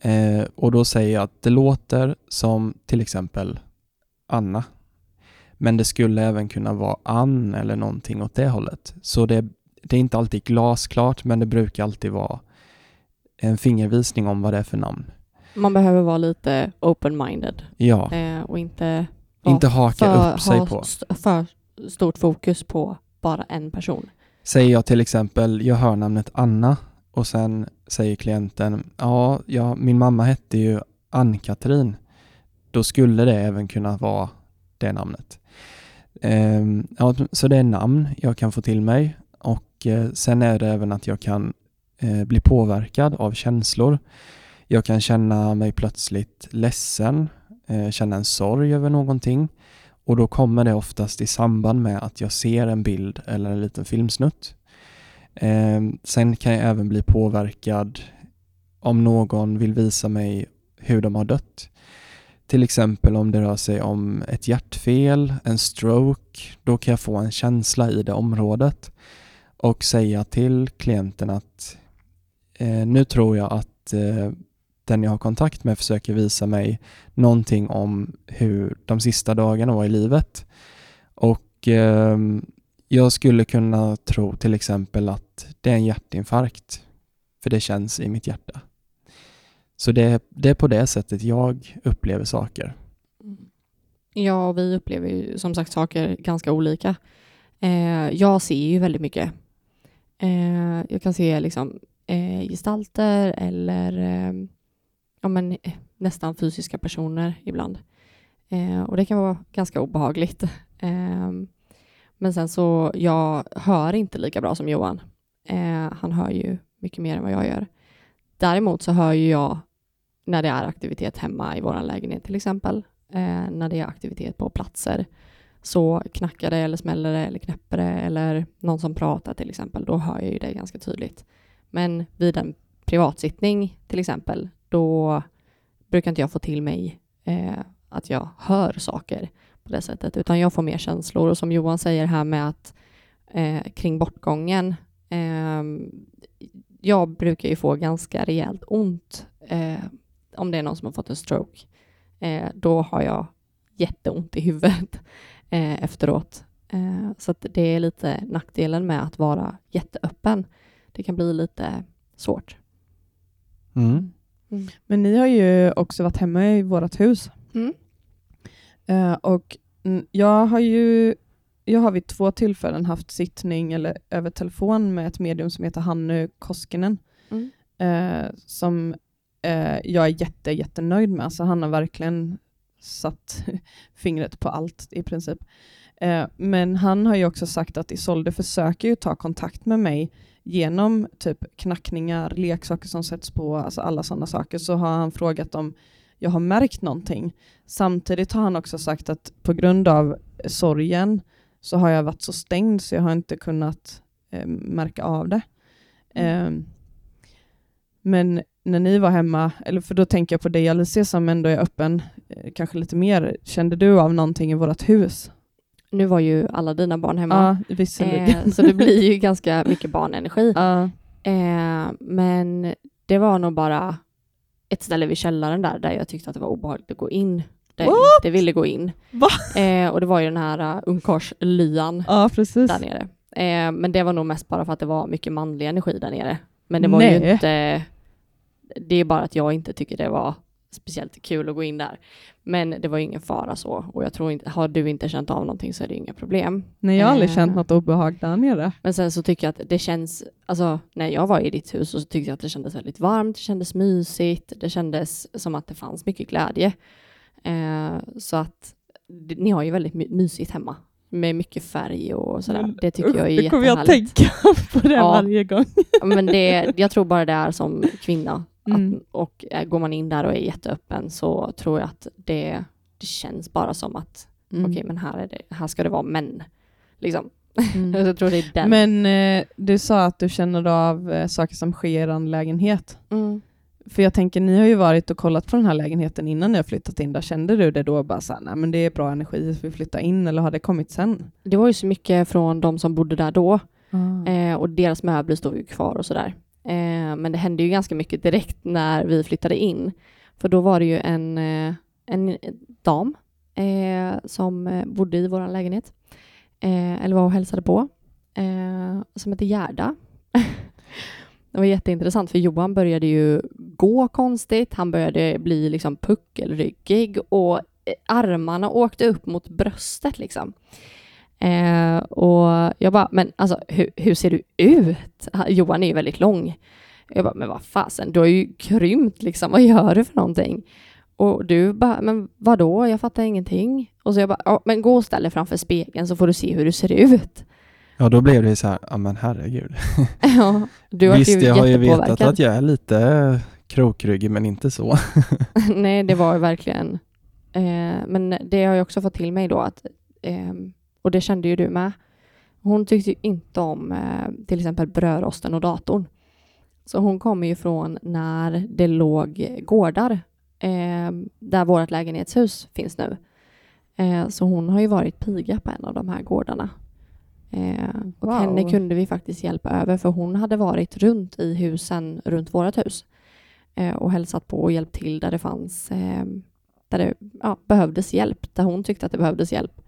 Eh, och då säger jag att det låter som till exempel Anna. Men det skulle även kunna vara Ann eller någonting åt det hållet. Så det, det är inte alltid glasklart men det brukar alltid vara en fingervisning om vad det är för namn. Man behöver vara lite open-minded Ja, eh, och inte, inte haka för, upp sig ha på. st- för stort fokus på bara en person. Säger jag till exempel, jag hör namnet Anna och sen säger klienten, ja, ja min mamma hette ju Ann-Katrin. Då skulle det även kunna vara det namnet. Ehm, ja, så det är namn jag kan få till mig och eh, sen är det även att jag kan eh, bli påverkad av känslor. Jag kan känna mig plötsligt ledsen, eh, känna en sorg över någonting och då kommer det oftast i samband med att jag ser en bild eller en liten filmsnutt. Eh, sen kan jag även bli påverkad om någon vill visa mig hur de har dött. Till exempel om det rör sig om ett hjärtfel, en stroke, då kan jag få en känsla i det området och säga till klienten att eh, nu tror jag att eh, den jag har kontakt med försöker visa mig någonting om hur de sista dagarna var i livet. Och eh, jag skulle kunna tro till exempel att det är en hjärtinfarkt, för det känns i mitt hjärta. Så det, det är på det sättet jag upplever saker. Mm. Ja, och vi upplever ju som sagt saker ganska olika. Eh, jag ser ju väldigt mycket. Eh, jag kan se liksom eh, gestalter eller eh, ja, men, eh, nästan fysiska personer ibland. Eh, och det kan vara ganska obehagligt. Eh, men sen så, jag hör inte lika bra som Johan. Eh, han hör ju mycket mer än vad jag gör. Däremot så hör ju jag när det är aktivitet hemma i vår lägenhet till exempel, eh, när det är aktivitet på platser, så knackar det eller smäller det eller knäpper det eller någon som pratar till exempel, då hör jag ju det ganska tydligt. Men vid en privatsittning till exempel, då brukar inte jag få till mig eh, att jag hör saker på det sättet, utan jag får mer känslor och som Johan säger här med att eh, kring bortgången, eh, jag brukar ju få ganska rejält ont eh, om det är någon som har fått en stroke. Eh, då har jag jätteont i huvudet eh, efteråt. Eh, så att det är lite nackdelen med att vara jätteöppen. Det kan bli lite svårt. Mm. Men ni har ju också varit hemma i vårt hus. Mm. Eh, och mm, jag har ju jag har vid två tillfällen haft sittning eller över telefon med ett medium som heter Hannu Koskinen. Mm. Eh, som eh, jag är jätte, jättenöjd med. Så han har verkligen satt fingret på allt i princip. Eh, men han har ju också sagt att Isolde försöker ju ta kontakt med mig genom typ knackningar, leksaker som sätts på, alltså alla sådana saker, så har han frågat om jag har märkt någonting. Samtidigt har han också sagt att på grund av sorgen så har jag varit så stängd så jag har inte kunnat eh, märka av det. Eh, men när ni var hemma, eller för då tänker jag på dig Alicia som ändå är öppen, eh, kanske lite mer. Kände du av någonting i vårt hus? Nu var ju alla dina barn hemma, Ja, eh, så det blir ju ganska mycket barnenergi. Ja. Eh, men det var nog bara ett ställe vid källaren där, där jag tyckte att det var obehagligt att gå in. Där jag What? inte ville gå in. Eh, och det var ju den här uh, ungkarlslyan ja, där nere. Eh, men det var nog mest bara för att det var mycket manlig energi där nere. Men det var ju Nej. inte... Det är bara att jag inte tycker det var speciellt kul att gå in där. Men det var ingen fara så. Och jag tror inte, har du inte känt av någonting så är det inga problem. Nej, jag har aldrig Eh. känt något obehag där nere. Men sen så tycker jag att det känns, alltså när jag var i ditt hus så tyckte jag att det kändes väldigt varmt, det kändes mysigt, det kändes som att det fanns mycket glädje. Eh, så att ni har ju väldigt my- mysigt hemma med mycket färg och sådär. Men Det tycker jag är det kommer jag jättehärligt. tänka på det Ja. varje gång. Men det, jag tror bara det är som kvinna. Mm. Att, och eh, går man in där och är jätteöppen så tror jag att det, det känns bara som att Mm. okej, men här, är det, här ska det vara män. Liksom. Mm. jag tror det är den. Men eh, du sa att du känner av eh, saker som sker i er lägenhet. Mm. För jag tänker, ni har ju varit och kollat på den här lägenheten innan ni har flyttat in där. Kände du det då bara så här, nej men det är bra energi vi flyttar in eller har det kommit sen? Det var ju så mycket från de som bodde där då. Ah. Eh, och deras möbler stod ju kvar och sådär. Eh, men det hände ju ganska mycket direkt när vi flyttade in. För då var det ju en, eh, en dam eh, som eh, bodde i vår lägenhet. Eh, eller var och hälsade på. Eh, som hette Gerda. det var jätteintressant för Johan började ju gå konstigt. Han började bli liksom puckelryggig och armarna åkte upp mot bröstet liksom. Eh, och jag bara, men alltså hur, hur ser du ut? Ha- Johan är ju väldigt lång. Jag bara, men vad fasen, du har ju krympt liksom, vad gör du för någonting? Och du bara, men vadå, jag fattar ingenting. Och så jag bara, ja, men gå och ställ dig framför spegeln så får du se hur du ser ut. Ja, då blev det så här, ja men herregud. ja, du var Visst, jag har ju vetat att jag är lite krokryggig, men inte så. Nej, det var ju verkligen. Eh, men det har jag också fått till mig då att, ehm, och det kände ju du med. Hon tyckte ju inte om eh, till exempel brödrosten och datorn. Så hon kommer ju från när det låg gårdar eh, där vårt lägenhetshus finns nu. Eh, så hon har ju varit piga på en av de här gårdarna. Eh, och Wow. henne kunde vi faktiskt hjälpa över för hon hade varit runt i husen runt vårt hus eh, och hälsat på och hjälpt till där det fanns eh, där det ja, behövdes hjälp, där hon tyckte att det behövdes hjälp.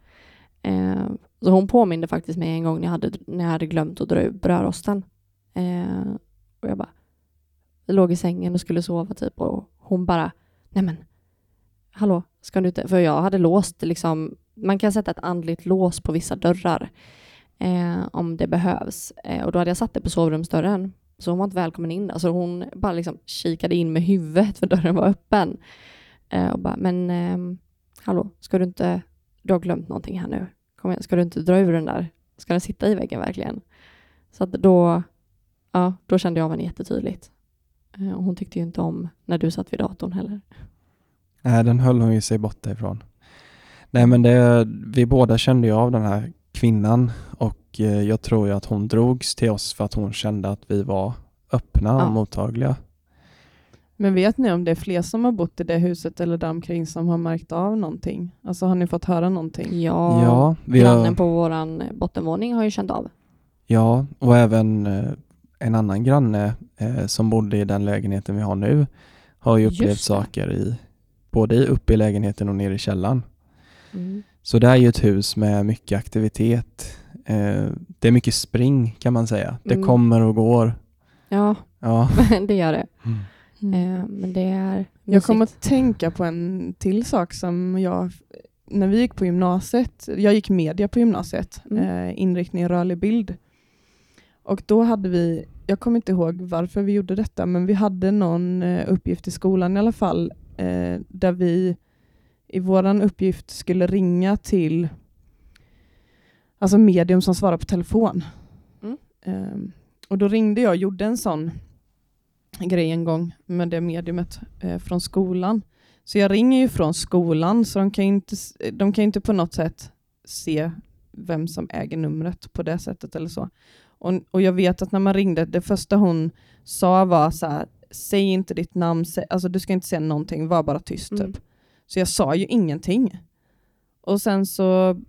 Eh, så hon påminde faktiskt mig en gång när jag hade, när jag hade glömt att dra ur brödrosten. Eh, och jag bara, jag låg i sängen och skulle sova typ och hon bara, nej men, hallå, ska du inte, för jag hade låst liksom, man kan sätta ett andligt lås på vissa dörrar eh, om det behövs. Eh, och då hade jag satt det på sovrumsdörren så hon var inte välkommen in Alltså hon bara liksom kikade in med huvudet för dörren var öppen. Eh, och bara, men eh, hallå, ska du inte, du har glömt någonting här nu. Kom igen, ska du inte dra ur den där? Ska den sitta i väggen verkligen? Så att då, ja, då kände jag av henne jättetydligt. Eh, och hon tyckte ju inte om när du satt vid datorn heller. Nej, den höll hon ju sig borta ifrån. Nej, men det, vi båda kände ju av den här kvinnan och eh, jag tror ju att hon drogs till oss för att hon kände att vi var öppna Ja. och mottagliga. Men vet ni om det är fler som har bott i det huset eller där omkring som har märkt av någonting? Alltså har ni fått höra någonting? Ja, Ja, vi grannen har, på våran bottenvåning har ju känt av. ja, och även eh, en annan granne eh, som bodde i den lägenheten vi har nu har ju upplevt saker i både uppe i lägenheten och nere i källaren. Mm. Så det är ju ett hus med mycket aktivitet. Eh, det är mycket spring kan man säga. Det Mm. kommer och går. Ja, Ja. det gör det. Mm. Eh, men det är Jag kommer att tänka på en till sak som jag, när vi gick på gymnasiet, jag gick media på gymnasiet, Mm. eh, inriktning rörlig bild. Och då hade vi, jag kommer inte ihåg varför vi gjorde detta, men vi hade någon eh, uppgift i skolan i alla fall, eh, där vi i våran uppgift skulle ringa till alltså medium som svarar på telefon. Mm. Ehm, och då ringde jag och gjorde en sån grej en gång med det mediumet eh, från skolan. Så jag ringer ju från skolan så de kan inte, de kan inte på något sätt se vem som äger numret på det sättet eller så. Och, och jag vet att när man ringde, det första hon sa var så här, säg inte ditt namn, sä, alltså du ska inte säga någonting, var bara tyst Mm. typ. Så jag sa ju ingenting. Och sen så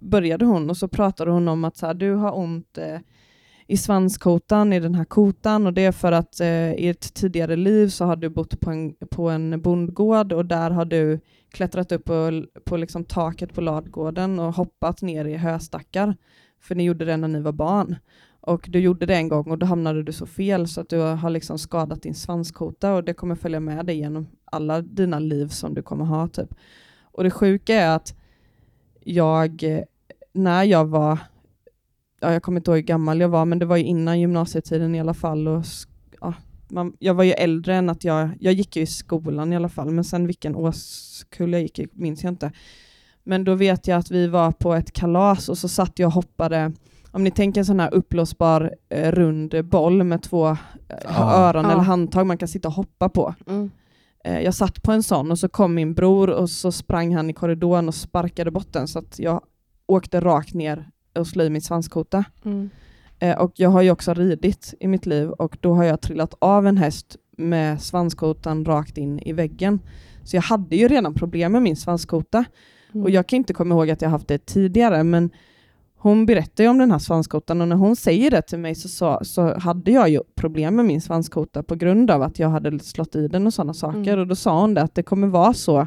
började hon och så pratade hon om att så här, du har ont eh, i svanskotan, i den här kotan och det är för att eh, i ett tidigare liv så har du bott på en, på en bondgård och där har du klättrat upp på, på liksom taket på ladgården och hoppat ner i höstackar. För ni gjorde det när ni var barn. Och du gjorde det en gång och då hamnade du så fel så att du har liksom skadat din svanskota och det kommer följa med dig genom alla dina liv som du kommer ha. Typ. Och det sjuka är att jag, när jag var, ja, jag kommer inte ihåg hur gammal jag var, men det var ju innan gymnasietiden i alla fall. Och, ja, man, jag var ju äldre än att jag, jag gick ju i skolan i alla fall, men sen vilken årskull jag gick i minns jag inte. Men då vet jag att vi var på ett kalas och så satt jag och hoppade om ni tänker en sån här uppblåsbar eh, rund boll med två eh, Ja. öron Ja. eller handtag man kan sitta och hoppa på. Mm. Eh, jag satt på en sån och så kom min bror och så sprang han i korridoren och sparkade bort den så att jag åkte rakt ner och slog i min svanskota. Mm. Eh, och jag har ju också ridit i mitt liv och då har jag trillat av en häst med svanskotan rakt in i väggen. Så jag hade ju redan problem med min svanskota. Mm. Och jag kan inte komma ihåg att jag haft det tidigare, men hon berättar ju om den här svanskotan och när hon säger det till mig så, så, så hade jag ju problem med min svanskota på grund av att jag hade slått i den och sådana saker. Mm. Och då sa hon det att det kommer vara så.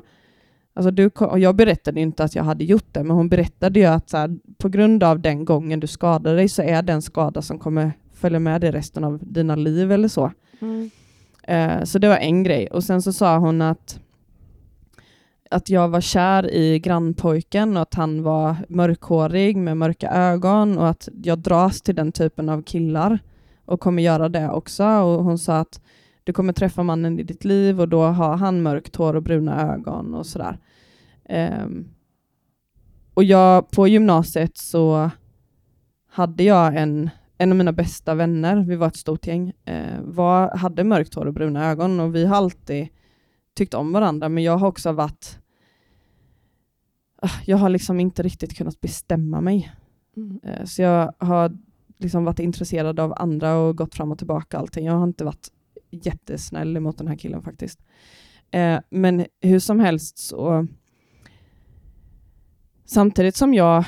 Alltså du, och jag berättade inte att jag hade gjort det, men hon berättade ju att så här, på grund av den gången du skadade dig så är det en skada som kommer följa med dig resten av dina liv eller så. Mm. Eh, så det var en grej. Och sen så sa hon att, att jag var kär i grannpojken och att han var mörkhårig med mörka ögon och att jag dras till den typen av killar och kommer göra det också. Och hon sa att du kommer träffa mannen i ditt liv och då har han mörkt hår och bruna ögon och sådär. Ehm, och jag, på gymnasiet så hade jag en en av mina bästa vänner, vi var ett stort gäng, eh, var, hade mörkt hår och bruna ögon och vi har alltid tyckt om varandra men jag har också varit Ah, jag har liksom inte riktigt kunnat bestämma mig. Mm. Eh, så jag har liksom varit intresserad av andra och gått fram och tillbaka allting. Jag har inte varit jättesnäll mot den här killen faktiskt. Eh, men hur som helst så samtidigt som jag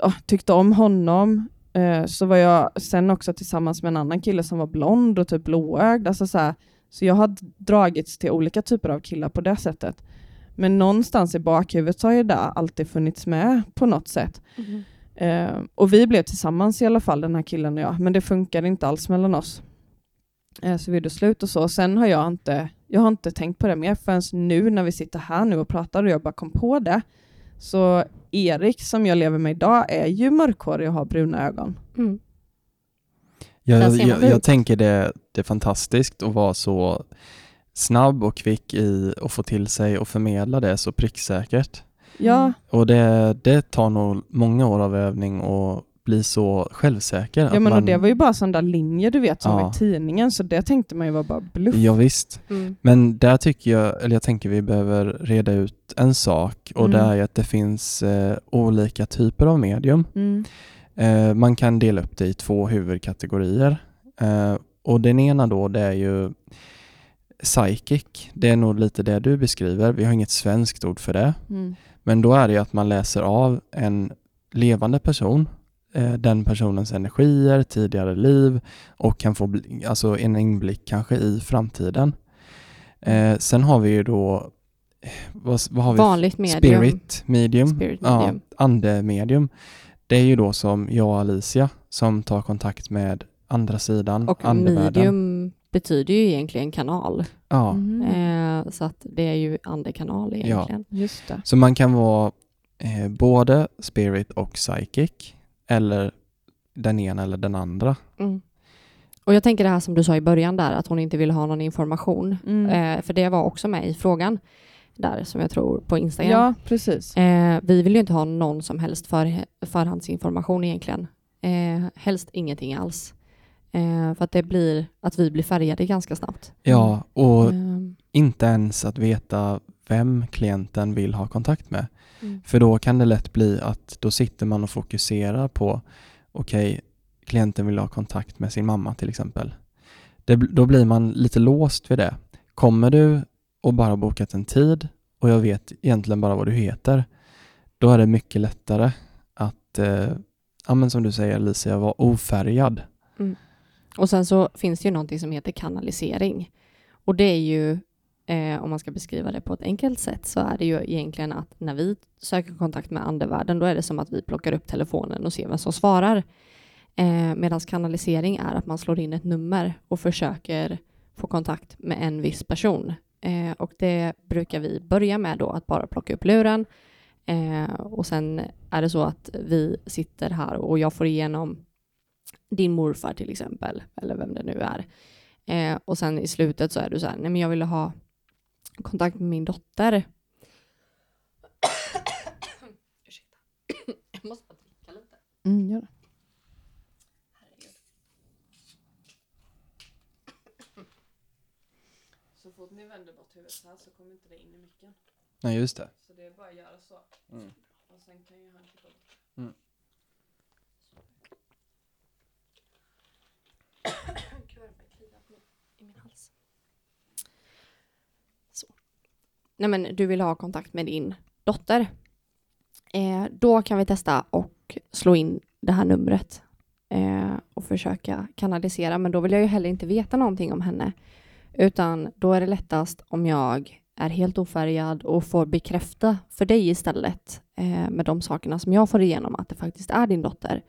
ja, tyckte om honom eh, så var jag sen också tillsammans med en annan kille som var blond och typ blåögd. Alltså så, här, så jag har dragits till olika typer av killar på det sättet. Men någonstans i bakhuvudet så har ju det alltid funnits med på något sätt. Mm. Eh, och vi blev tillsammans i alla fall, den här killen och jag, men det funkade inte alls mellan oss. Eh, så vi gjorde slut och så. Sen har jag inte, jag har inte tänkt på det mer förrän nu när vi sitter här nu och pratar och jag bara kom på det. Så Erik som jag lever med idag är ju mörkhårig och har bruna ögon. Mm. Jag, jag, jag tänker det, det är fantastiskt att vara så snabb och kvick i att få till sig och förmedla det så pricksäkert. Ja, Och det, det tar nog många år av övning och bli så självsäker. ja att men och man, det var ju bara sån där linje du vet som Ja. var i tidningen så det tänkte man ju var bara bluff. Ja, visst. Mm. Men där tycker jag, eller jag tänker vi behöver reda ut en sak och Mm. det är att det finns eh, olika typer av medium. Mm. Eh, man kan dela upp det i två huvudkategorier. Eh, och den ena då det är ju psychic. Det är nog lite det du beskriver. Vi har inget svenskt ord för det. Mm. Men då är det ju att man läser av en levande person, den personens energier, tidigare liv och kan få alltså en inblick kanske i framtiden. Eh, sen har vi ju då eh, vad, vad har vi? Vanligt medium. Spirit medium. Spirit Ja, medium. andemedium. Det är ju då som jag och Alicia som tar kontakt med andra sidan, Och andevärlden. medium betyder ju egentligen kanal. Ja, Mm. Eh, så att det är ju andekanal egentligen. Just det. så man kan vara eh, både spirit och psychic eller den ena eller den andra. Mm. Och jag tänker det här som du sa i början där, att hon inte ville ha någon information. Mm. Eh, för det var också med i frågan där som jag tror på Instagram. Ja, precis. Eh, vi vill ju inte ha någon som helst för, förhandsinformation egentligen. Eh, helst ingenting alls. Eh, för att det blir att vi blir färgade ganska snabbt. Ja, och Eh, inte ens att veta vem klienten vill ha kontakt med. Mm. För då kan det lätt bli att då sitter man och fokuserar på okej, klienten vill ha kontakt med sin mamma till exempel. Det, då blir man lite låst vid det. Kommer du och bara bokat en tid och jag vet egentligen bara vad du heter, då är det mycket lättare att, eh, ja men som du säger Alicia, vara ofärgad. Och sen så finns det ju någonting som heter kanalisering. Och det är ju, eh, om man ska beskriva det på ett enkelt sätt, så är det ju egentligen att när vi söker kontakt med andevärlden, då är det som att vi plockar upp telefonen och ser vem som svarar. Eh, Medan kanalisering är att man slår in ett nummer och försöker få kontakt med en viss person. Eh, och det brukar vi börja med då, att bara plocka upp luren. Eh, och sen är det så att vi sitter här och jag får igenom din morfar till exempel, eller vem det nu är. Eh, och sen i slutet så är du så här, nej men jag ville ha kontakt med min dotter. Ursäkta. jag måste bara dricka lite. Mm, gör det. Så fort ni vänder bort huvudet så här så kommer inte det in i micken. Nej, just det. Så det är bara att göra så. Mm. Och sen kan ju han klippa bort. Mm. Gud vad det kliar på min- i min hals. Så. Nej men du vill ha kontakt med din dotter. Eh, då kan vi testa och slå in det här numret eh, och försöka kanalisera. Men då vill jag ju heller inte veta någonting om henne. Utan då är det lättast om jag är helt ofärgad och får bekräfta för dig istället eh, med de sakerna som jag får igenom att det faktiskt är din dotter.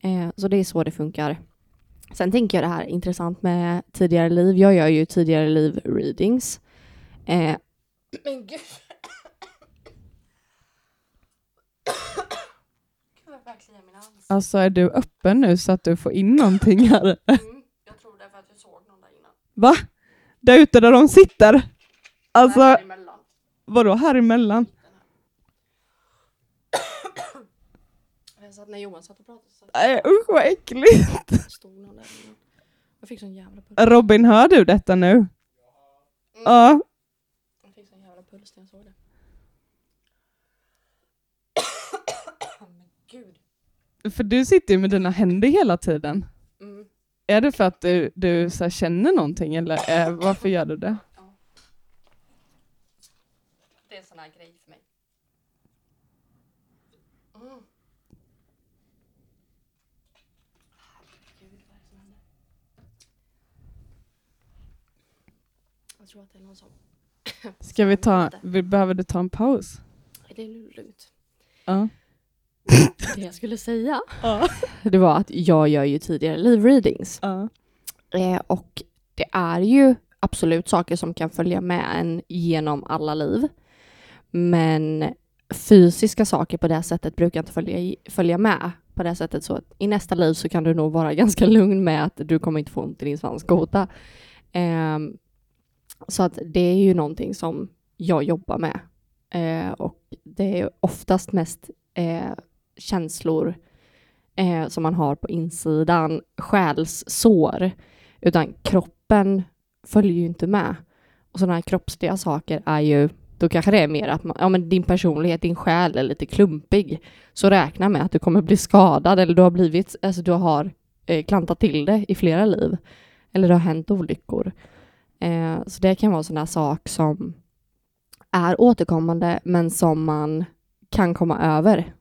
Eh, så det är så det funkar. Sen tänker jag det här intressant med tidigare liv. Jag gör ju tidigare liv readings. Eh, men gud. Vad min hals. Alltså är du öppen nu så att du får in någonting här? Mm, jag tror det är för att jag såg någon där innan. Va? Där ute där de sitter? Alltså, Där emellan. vadå här emellan? Jag satt när Johan satt och pratade så Nej usch vad äckligt. stod någon där innan. Jag fick sån jävla. Robin, hör du detta nu? Ja. Jag fick sån jävla puls när jag såg det. Men gud. För du sitter ju med dina händer hela tiden. Mm. Är det för att du, du så här, känner någonting eller eh, varför gör du det? Det är en sån här grej för mig. Mm. Är? Jag tror att det är någon som... Ska vi ta, vi, behöver du ta en paus? Det är lugnt. Ja. Det jag skulle säga, Ja. det var att jag gör ju tidigare live-readings. ja. Eh, och det är ju absolut saker som kan följa med en genom alla liv. Men fysiska saker på det sättet brukar inte följa, följa med på det sättet. Så att i nästa liv så kan du nog vara ganska lugn med att du kommer inte få ont i din svanskota. Ehm, så att det är ju någonting som jag jobbar med. Eh, och det är oftast mest eh, känslor eh, som man har på insidan, själssår, utan kroppen följer ju inte med. Och sådana här kroppsliga saker är ju, då kanske det är mer att man, ja, men din personlighet, din själ är lite klumpig. Så räkna med att du kommer bli skadad eller du har blivit, alltså du har eh, klantat till det i flera liv. Eller det har hänt olyckor. Eh, så det kan vara en sån där sak som är återkommande men som man kan komma över,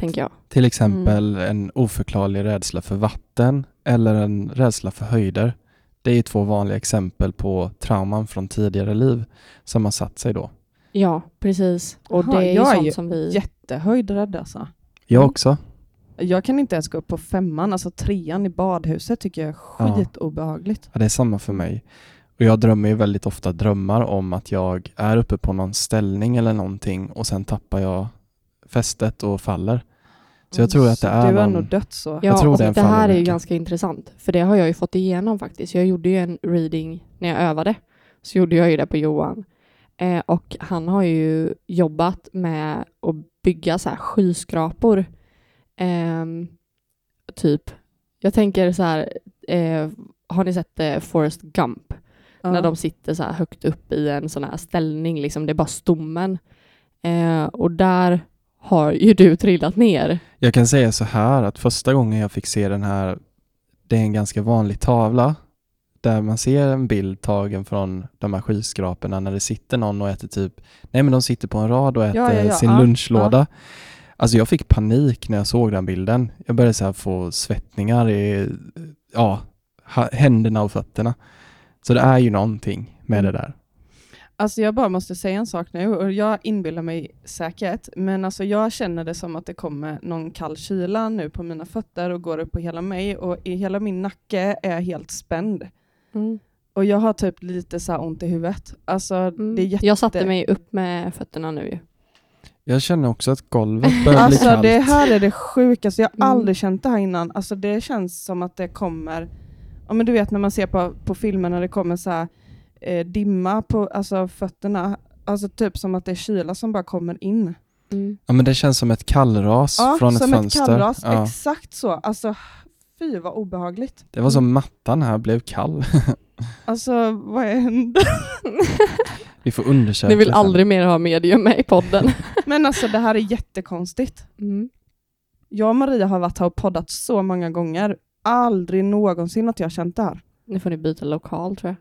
tänker jag. Till exempel en oförklarlig rädsla för vatten eller en rädsla för höjder. Det är ju två vanliga exempel på trauman från tidigare liv som har satt sig då. Ja, precis. Och Jaha, det är ju jag är sånt ju som vi... Jättehöjdrädd alltså. Jag Mm. också. Jag kan inte ens gå upp på femman, alltså trean i badhuset tycker jag är Ja. skitobehagligt. Ja, det är samma för mig. Och jag drömmer ju väldigt ofta drömmar om att jag är uppe på någon ställning eller någonting och sen tappar jag fästet och faller. Så jag tror att det är Du har någon... nog dött så. Ja, Jag tror och det det här är ju ganska intressant. För det har jag ju fått igenom faktiskt. Jag gjorde ju en reading när jag övade. Så gjorde jag ju det på Johan. Eh, och han har ju jobbat med att bygga så här skyskrapor. Ehm, typ. Jag tänker så här, eh, har ni sett eh, Forrest Gump? Ja. När de sitter så här högt upp i en sån här ställning, liksom, det är bara stommen. Eh, och där har ju du trillat ner. Jag kan säga så här att första gången jag fick se den här, det är en ganska vanlig tavla, där man ser en bild tagen från de här skyskraporna när det sitter någon och äter typ, nej men de sitter på en rad och äter Ja, ja, ja, sin lunchlåda. Alltså jag fick panik när jag såg den bilden. Jag började så få svettningar i ja, händerna och fötterna. Så det är ju någonting med det där. Alltså jag bara måste säga en sak nu och jag inbillar mig säkert, men alltså jag känner det som att det kommer någon kall kyla nu på mina fötter och går upp på hela mig och i hela min nacke är jag helt spänd. Mm. Och jag har typ lite så här ont i huvudet. Alltså Mm. det är jätte... Jag satte mig upp med fötterna nu ju. Jag känner också att golvet börjar bli Alltså kallt. det här är det sjukaste, jag har Mm. aldrig känt det här innan. Alltså det känns som att det kommer, ja men du vet när man ser på, på filmer när det kommer så här, eh, dimma på alltså, fötterna, alltså typ som att det är kyla som bara kommer in. Mm. Ja men det känns som ett kallras Ja, från som ett ett fönster. kallras, ja. exakt så. Alltså fy vad obehagligt. Det var som mattan här blev kall. Alltså vad händer? Vi får undersöka Ni vill sen. aldrig mer ha medium med i podden. Men alltså det här är jättekonstigt. Mm. Jag och Maria har varit här och poddat så många gånger, aldrig någonsin att jag har känt det här. Nu får ni byta lokal tror jag.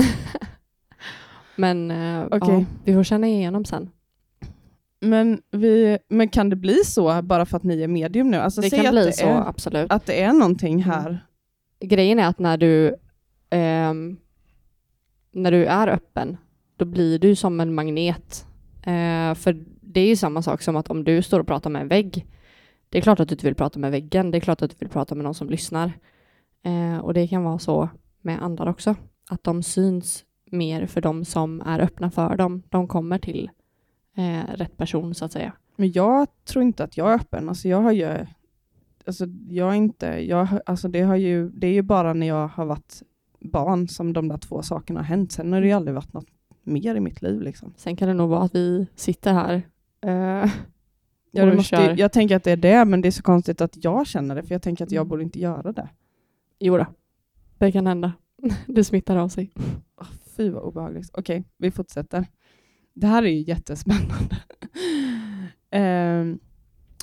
Men eh, Okej. ja, vi får känna igenom sen. Men, vi, men kan det bli så bara för att ni är medium nu? Alltså, det kan bli det så, Är, absolut. att det är någonting här. Grejen är att när du, ehm, när du är öppen, då blir du som en magnet. Eh, för det är ju samma sak som att om du står och pratar med en vägg, det är klart att du inte vill prata med väggen, det är klart att du vill prata med någon som lyssnar. Eh, och det kan vara så med andar också, att de syns mer för de som är öppna för dem. De kommer till eh, rätt person så att säga. Men jag tror inte att jag är öppen. Alltså jag har ju, alltså jag är inte, jag, alltså det, har ju, det är ju bara när jag har varit barn som de där två sakerna har hänt. Sen har det ju aldrig varit något mer i mitt liv. Liksom. Sen kan det nog vara att vi sitter här eh, Ja, det måste, ju- jag tänker att det är det, men det är så konstigt att jag känner det, för jag tänker att jag Mm. borde inte göra det. Jo då, det kan hända. Det smittar av sig. Oh, fy vad obehagligt. Okej, vi fortsätter. Det här är ju jättespännande. Ehm,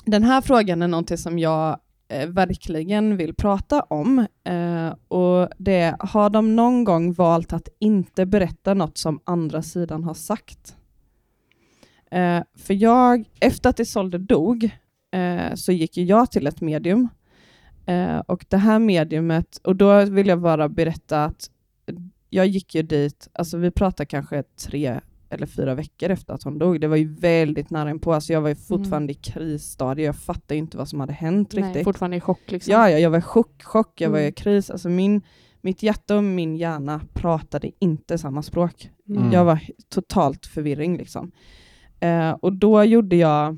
den här frågan är någonting som jag eh, verkligen vill prata om. Eh, och det är, har de någon gång valt att inte berätta något som andra sidan har sagt? Eh, för jag, efter att Isolde dog, eh, så gick ju jag till ett medium. Eh, och det här mediumet, och då vill jag bara berätta att jag gick ju dit, alltså vi pratar kanske tre eller fyra veckor efter att hon dog. Det var ju väldigt nära inpå, alltså jag var ju fortfarande i krisstadie, jag fattade inte vad som hade hänt Nej, riktigt. fortfarande i chock liksom. Ja, ja, jag var i chock, chock, jag var i Mm. kris. Alltså min, mitt hjärta och min hjärna pratade inte samma språk. Mm. Jag var totalt förvirring liksom. Eh, och då gjorde jag,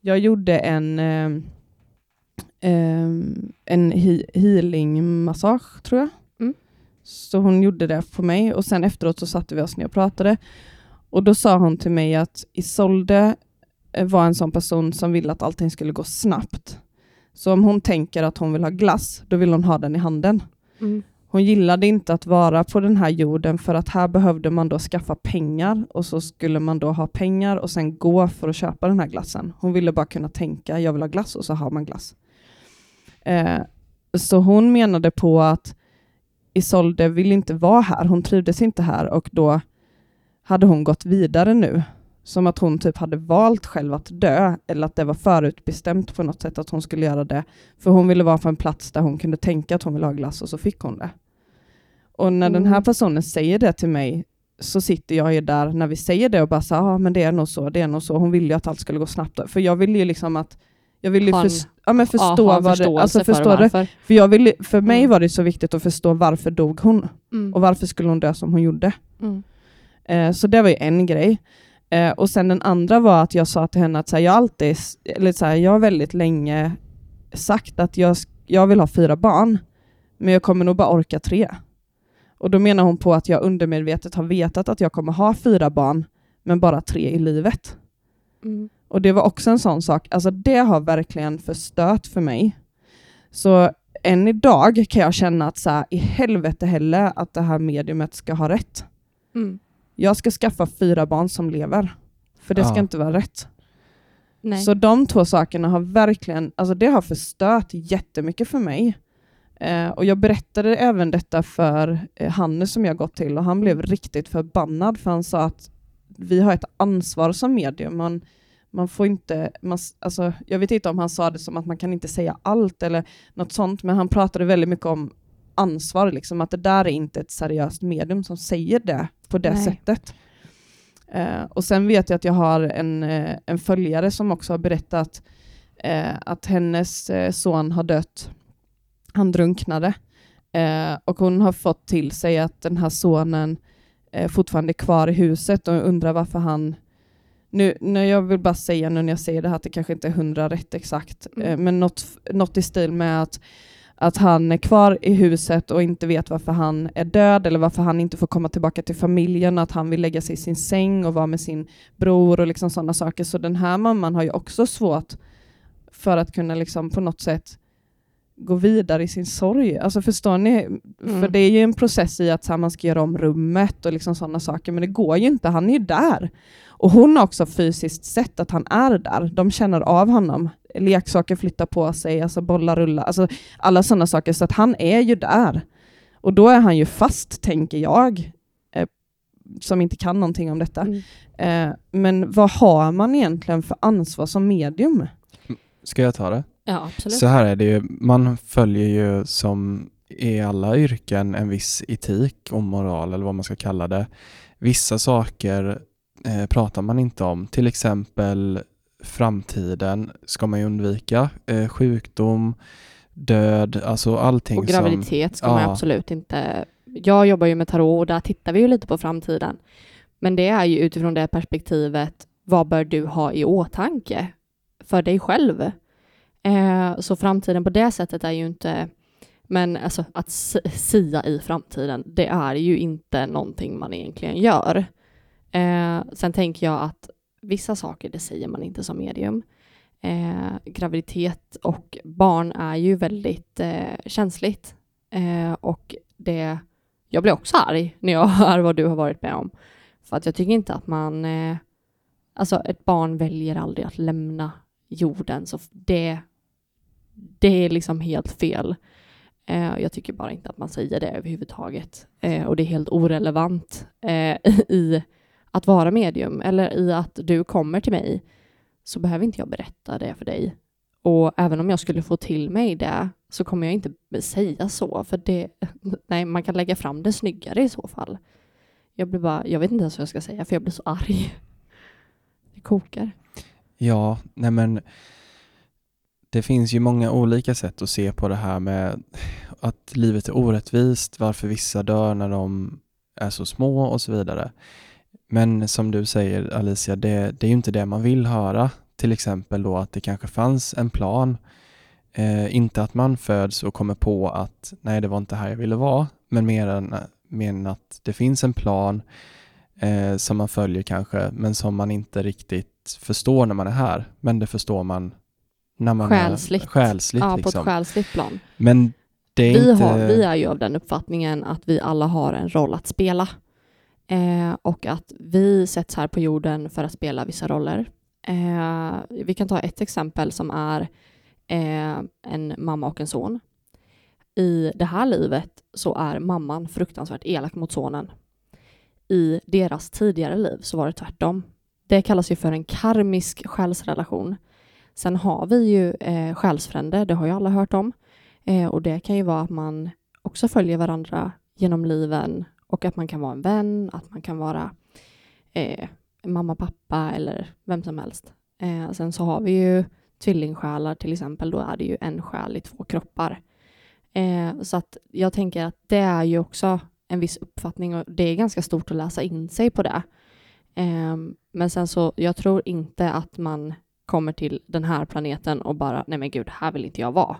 jag gjorde en, eh, eh, en he healing-massage tror jag. Mm. Så hon gjorde det på mig och sen efteråt så satte vi oss ner och pratade. Och då sa hon till mig att Isolde eh, var en sån person som ville att allting skulle gå snabbt. Så om hon tänker att hon vill ha glass, då vill hon ha den i handen. Mm. Hon gillade inte att vara på den här jorden för att här behövde man då skaffa pengar och så skulle man då ha pengar och sen gå för att köpa den här glassen. Hon ville bara kunna tänka, jag vill ha glass och så har man glass. Eh, så hon menade på att Isolde vill inte vara här, hon trivdes inte här och då hade hon gått vidare nu. Som att hon typ hade valt själv att dö eller att det var förutbestämt på något sätt att hon skulle göra det. För hon ville vara på en plats där hon kunde tänka att hon ville ha glass och så fick hon det. Och när den här Mm. personen säger det till mig så sitter jag ju där när vi säger det och bara så ja men det är nog så, det är nog så. Hon ville ju att allt skulle gå snabbt. För jag ville ju liksom att jag ville förs- ja, men förstå Ja, ha en vad det, alltså för förstå det. varför. För, jag ville, för mig Mm. var det så viktigt att förstå varför dog hon Mm. och varför skulle hon dö som hon gjorde. Mm. Eh, så det var ju en grej. Eh, och sen den andra var att jag sa till henne att så här, jag alltid, eller så här, jag har väldigt länge sagt att jag, jag vill ha fyra barn, men jag kommer nog bara orka tre. Och då menar hon på att jag undermedvetet har vetat att jag kommer ha fyra barn, men bara tre i livet. Mm. Och det var också en sån sak, alltså det har verkligen förstört för mig. Så än idag kan jag känna att så här, i helvete heller att det här mediumet ska ha rätt. Mm. Jag ska skaffa fyra barn som lever. För det ska Ja. inte vara rätt. Nej. Så de två sakerna har verkligen, alltså det har förstört jättemycket för mig. Eh, och jag berättade även detta för eh, Hannes som jag gått till och han blev riktigt förbannad för han sa att vi har ett ansvar som medium. Man, man får inte, man, alltså, jag vet inte om han sa det som att man kan inte säga allt eller något sånt, men han pratade väldigt mycket om ansvar, liksom, att det där är inte ett seriöst medium som säger det på det Nej. sättet. Eh, och sen vet jag att jag har en, eh, en följare som också har berättat eh, att hennes eh, son har dött. Han drunknade. Eh, och hon har fått till sig att den här sonen fortfarande är kvar i huset och undrar varför han nu, nu, jag vill bara säga nu när jag säger det här att det kanske inte är hundra rätt exakt, Mm. eh, men något, något i stil med att, att han är kvar i huset och inte vet varför han är död eller varför han inte får komma tillbaka till familjen, att han vill lägga sig i sin säng och vara med sin bror och liksom sådana saker. Så den här mamman har ju också svårt för att kunna liksom på något sätt gå vidare i sin sorg. Alltså förstår ni? För Mm. det är ju en process i att här, man ska göra om rummet och liksom sådana saker, men det går ju inte. Han är ju där. Och hon har också fysiskt sett att han är där. De känner av honom. Leksaker flyttar på sig, alltså bollar rullar, alltså alla sådana saker. Så att han är ju där. Och då är han ju fast, tänker jag, eh, som inte kan någonting om detta. Mm. Eh, men vad har man egentligen för ansvar som medium? Ska jag ta det? Ja, absolut. Så här är det ju, man följer ju som i alla yrken en viss etik och moral eller vad man ska kalla det. Vissa saker eh, pratar man inte om, till exempel framtiden ska man ju undvika, eh, sjukdom, död, alltså allting Och som... graviditet ska man Ja. absolut inte... Jag jobbar ju med tarot och där tittar vi ju lite på framtiden. Men det är ju utifrån det perspektivet, vad bör du ha i åtanke för dig själv? Eh, så framtiden på det sättet är ju inte... Men alltså att sia i framtiden, det är ju inte någonting man egentligen gör. Eh, sen tänker jag att vissa saker, det säger man inte som medium. Eh, graviditet och barn är ju väldigt eh, känsligt. Eh, och det, jag blir också arg när jag hör vad du har varit med om. För att jag tycker inte att man... Eh, alltså ett barn väljer aldrig att lämna jorden, så det, det är liksom helt fel. Eh, jag tycker bara inte att man säger det överhuvudtaget. Eh, och det är helt orelevant eh, i att vara medium eller i att du kommer till mig så behöver inte jag berätta det för dig. Och även om jag skulle få till mig det så kommer jag inte säga så, för det, nej, man kan lägga fram det snyggare i så fall. Jag blir bara, jag vet inte ens vad jag ska säga för jag blir så arg. Det kokar. Ja, nej men det finns ju många olika sätt att se på det här med att livet är orättvist, varför vissa dör när de är så små och så vidare. Men som du säger Alicia, det, det är ju inte det man vill höra. Till exempel då att det kanske fanns en plan. Eh, inte att man föds och kommer på att nej, det var inte här jag ville vara, men mer än, mer än att det finns en plan eh, som man följer kanske, men som man inte riktigt förstår när man är här. Men det förstår man när man Själsligt. är själsligt. Ja, på liksom. ett själsligt plan. Men det är Vi, inte... har, vi är ju av den uppfattningen att vi alla har en roll att spela. Eh, och att vi sätts här på jorden för att spela vissa roller. Eh, vi kan ta ett exempel som är eh, en mamma och en son. I det här livet så är mamman fruktansvärt elak mot sonen. I deras tidigare liv så var det tvärtom. Det kallas ju för en karmisk själsrelation. Sen har vi ju eh, själsfränder, det har ju alla hört om. Eh, och det kan ju vara att man också följer varandra genom liven och att man kan vara en vän, att man kan vara eh, mamma, pappa eller vem som helst. Eh, sen så har vi ju tvillingsjälar till exempel, då är det ju en själ i två kroppar. Eh, så att jag tänker att det är ju också en viss uppfattning och det är ganska stort att läsa in sig på det. Eh, men sen så, jag tror inte att man kommer till den här planeten och bara, nej men gud, här vill inte jag vara.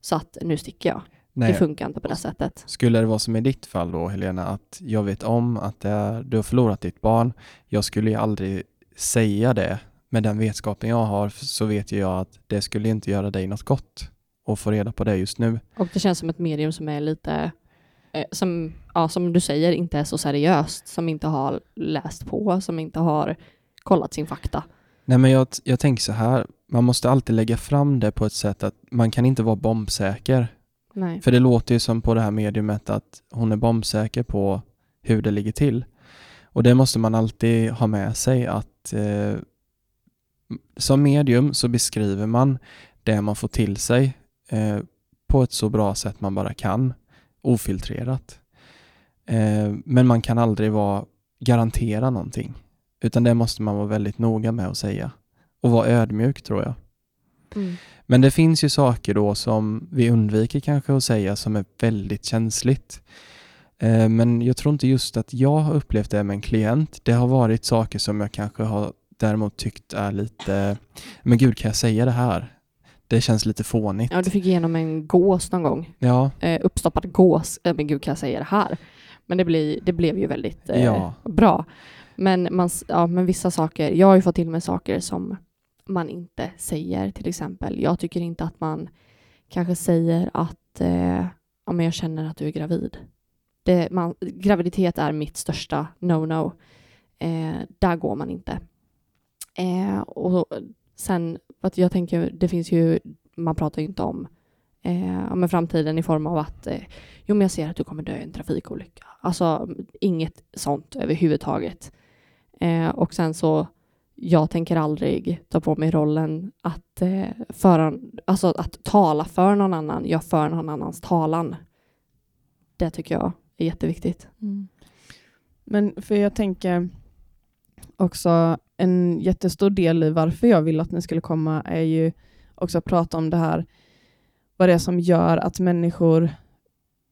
Så att nu sticker jag. Nej. Det funkar inte på det sättet. Skulle det vara som i ditt fall då Helena, att jag vet om att är, du har förlorat ditt barn. Jag skulle ju aldrig säga det. Med den vetskapen jag har så vet jag att det skulle inte göra dig något gott att få reda på det just nu. Och det känns som ett medium som är lite, eh, som, ja, som du säger, inte är så seriöst, som inte har läst på, som inte har kollat sin fakta. Nej men jag, jag tänker så här, man måste alltid lägga fram det på ett sätt att man kan inte vara bombsäker. Nej. För det låter ju som på det här mediumet att hon är bombsäker på hur det ligger till. Och det måste man alltid ha med sig att eh, som medium så beskriver man det man får till sig eh, på ett så bra sätt man bara kan, ofiltrerat. Eh, men man kan aldrig vara, garantera någonting, utan det måste man vara väldigt noga med att säga. Och vara ödmjuk tror jag. Mm. Men det finns ju saker då som vi undviker kanske att säga som är väldigt känsligt. Eh, Men jag tror inte just att jag har upplevt det med en klient. Det har varit saker som jag kanske har däremot tyckt är lite, men gud kan jag säga det här? Det känns lite fånigt. Ja, du fick igenom en gås någon gång. Ja, Eh, uppstoppad gås. Eh, men gud, kan jag säga det här? Men det, blir, det blev ju väldigt eh, Ja. bra. Men, man, ja, men vissa saker, jag har ju fått till mig saker som man inte säger till exempel. Jag tycker inte att man kanske säger att eh, ja, men jag känner att du är gravid. Det, man, graviditet är mitt största no-no. Eh, där går man inte. Eh, och sen, att jag tänker, det finns ju, man pratar ju inte om eh, men framtiden i form av att eh, jo, men jag ser att du kommer dö i en trafikolycka. Alltså inget sånt överhuvudtaget. Eh, och sen så, jag tänker aldrig ta på mig rollen att, eh, föra, alltså att tala för någon annan. Jag för någon annans talan. Det tycker jag är jätteviktigt. Mm. Men för jag tänker också en jättestor del i varför jag vill att ni skulle komma är ju också att prata om det här, vad det är som gör att människor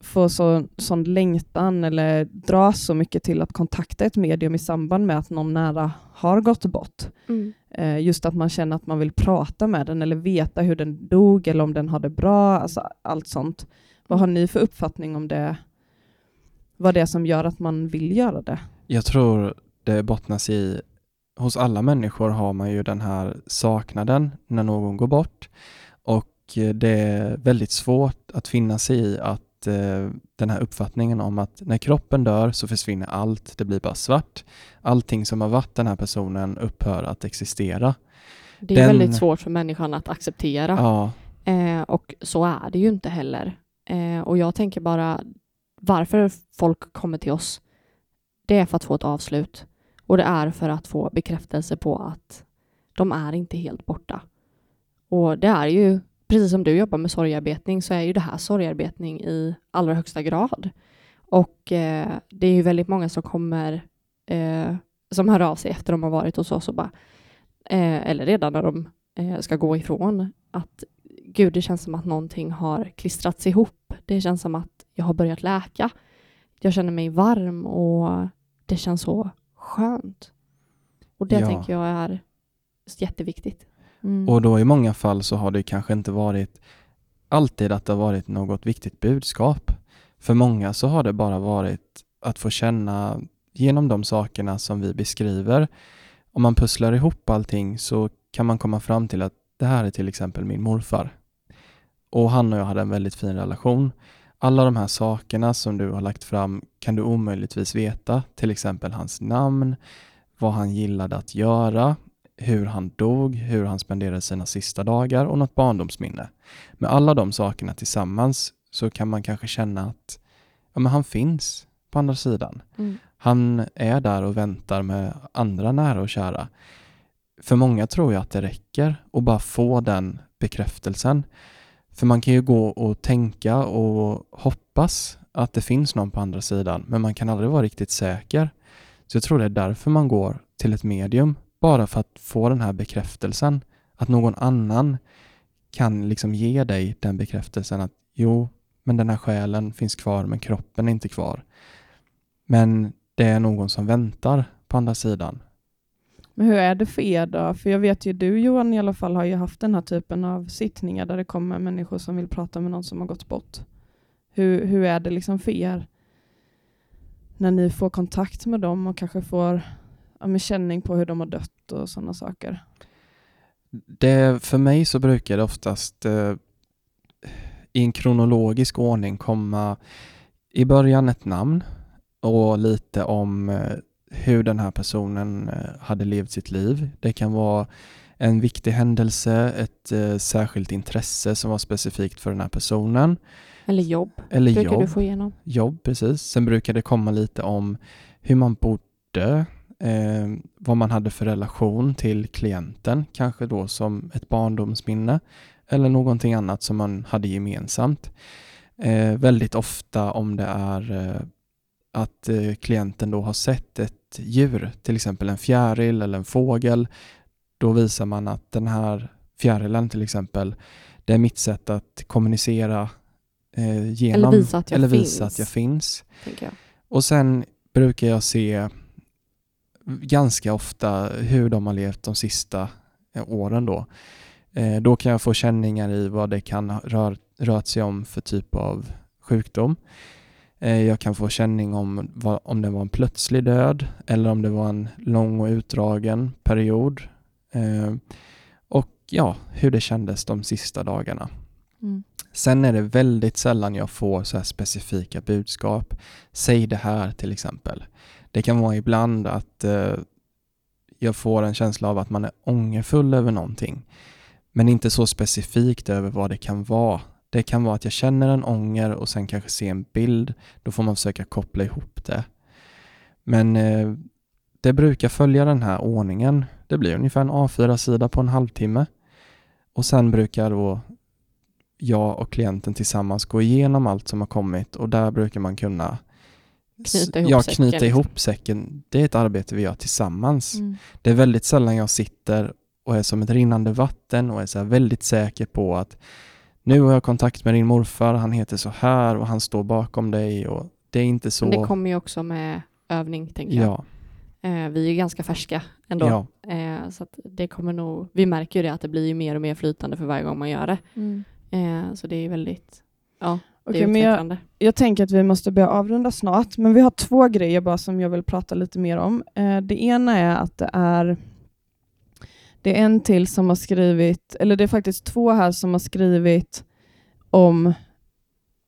får så, sån längtan eller dras så mycket till att kontakta ett medium i samband med att någon nära har gått bort. Eh, just att man känner att man vill prata med den eller veta hur den dog eller om den har det bra, alltså allt sånt. Vad har ni för uppfattning om det? Vad det är som gör att man vill göra det? jag tror det bottnas i, hos alla människor har man ju den här saknaden när någon går bort och eh, det är väldigt svårt att finna sig i att den här uppfattningen om att när kroppen dör så försvinner allt, det blir bara svart. Allting som har varit den här personen upphör att existera. Det är Den- väldigt svårt för människan att acceptera. Ja, Eh, och så är det ju inte heller. Eh, och jag tänker bara varför folk kommer till oss. Det är för att få ett avslut. Och det är för att få bekräftelse på att de är inte helt borta. Och det är ju, precis som du jobbar med sorgarbetning, så är ju det här sorgarbetning i allra högsta grad. Och eh, det är ju väldigt många som kommer, eh, som hör av sig efter de har varit hos oss och bara, eh, eller redan när de eh, ska gå ifrån, att gud, det känns som att någonting har klistrats ihop. Det känns som att jag har börjat läka. Jag känner mig varm och det känns så skönt. Och det Ja. tänker jag är jätteviktigt. Mm. och då i många fall så har det kanske inte varit alltid att det har varit något viktigt budskap. För många så har det bara varit att få känna genom de sakerna som vi beskriver. Om man pusslar ihop allting så kan man komma fram till att det här är till exempel min morfar. Och han och jag hade en väldigt fin relation. Alla de här sakerna som du har lagt fram kan du omöjligtvis veta, till exempel hans namn, vad han gillade att göra, hur han dog, hur han spenderade sina sista dagar och något barndomsminne. Med alla de sakerna tillsammans så kan man kanske känna att ja, men han finns på andra sidan. Mm. Han är där och väntar med andra nära och kära. För många tror jag att det räcker att bara få den bekräftelsen. För man kan ju gå och tänka och hoppas att det finns någon på andra sidan, men man kan aldrig vara riktigt säker. Så jag tror det är därför man går till ett medium, bara för att få den här bekräftelsen. Att någon annan kan liksom ge dig den bekräftelsen att jo, men den här själen finns kvar, men kroppen är inte kvar. Men det är någon som väntar på andra sidan. Men hur är det för er då? För jag vet ju du Johan i alla fall har ju haft den här typen av sittningar där det kommer människor som vill prata med någon som har gått bort. Hur, hur är det liksom för er? När ni får kontakt med dem och kanske får ja, med känning på hur de har dött och sådana saker. Det, för mig så brukar det oftast eh, i en kronologisk ordning komma i början ett namn och lite om eh, hur den här personen eh, hade levt sitt liv. Det kan vara en viktig händelse, ett eh, särskilt intresse som var specifikt för den här personen. Eller jobb eller brukar jobb. du få igenom. jobb, precis. Sen brukar det komma lite om hur man bodde, eh, vad man hade för relation till klienten, kanske då som ett barndomsminne eller någonting annat som man hade gemensamt. Eh, väldigt ofta om det är eh, att eh, klienten då har sett ett djur, till exempel en fjäril eller en fågel, då visar man att den här fjärilen till exempel, det är mitt sätt att kommunicera eh, genom, Eller visa att jag eller finns. visa att jag finns. Jag. Och sen brukar jag se ganska ofta hur de har levt de sista eh, åren då. Eh, då kan jag få känningar i vad det kan ha rör, rört sig om för typ av sjukdom. Eh, jag kan få känning om om det var en plötslig död eller om det var en lång och utdragen period. Och ja, hur det kändes de sista dagarna. Mm. Sen är det väldigt sällan jag får så här specifika budskap. Säg det här till exempel. Det kan vara ibland att eh, jag får en känsla av att man är ångerfull över någonting. Men inte så specifikt över vad det kan vara. Det kan vara att jag känner en ånger och sen kanske se en bild. Då får man försöka koppla ihop det. Men eh, det brukar följa den här ordningen. Det blir ungefär en A4-sida på en halvtimme. Och sen brukar då jag och klienten tillsammans gå igenom allt som har kommit och där brukar man kunna Knyta ihop ja, säcken, knyta liksom. ihop säcken. Det är ett arbete vi gör tillsammans. Mm. Det är väldigt sällan jag sitter och är som ett rinnande vatten och är så här väldigt säker på att nu har jag kontakt med din morfar, han heter så här och han står bakom dig och det är inte så... Men det kommer ju också med övning, tänker jag. ja, Eh, vi är ju ganska färska ändå. ja, Eh, så att det kommer nog, vi märker ju det att det blir ju mer och mer flytande för varje gång man gör det. Mm. Eh, så det är väldigt, ja, Okej, men jag, jag tänker att vi måste börja avrunda snart, men vi har två grejer bara som jag vill prata lite mer om. Eh, det ena är att det är det är en till som har skrivit, eller det är faktiskt två här som har skrivit om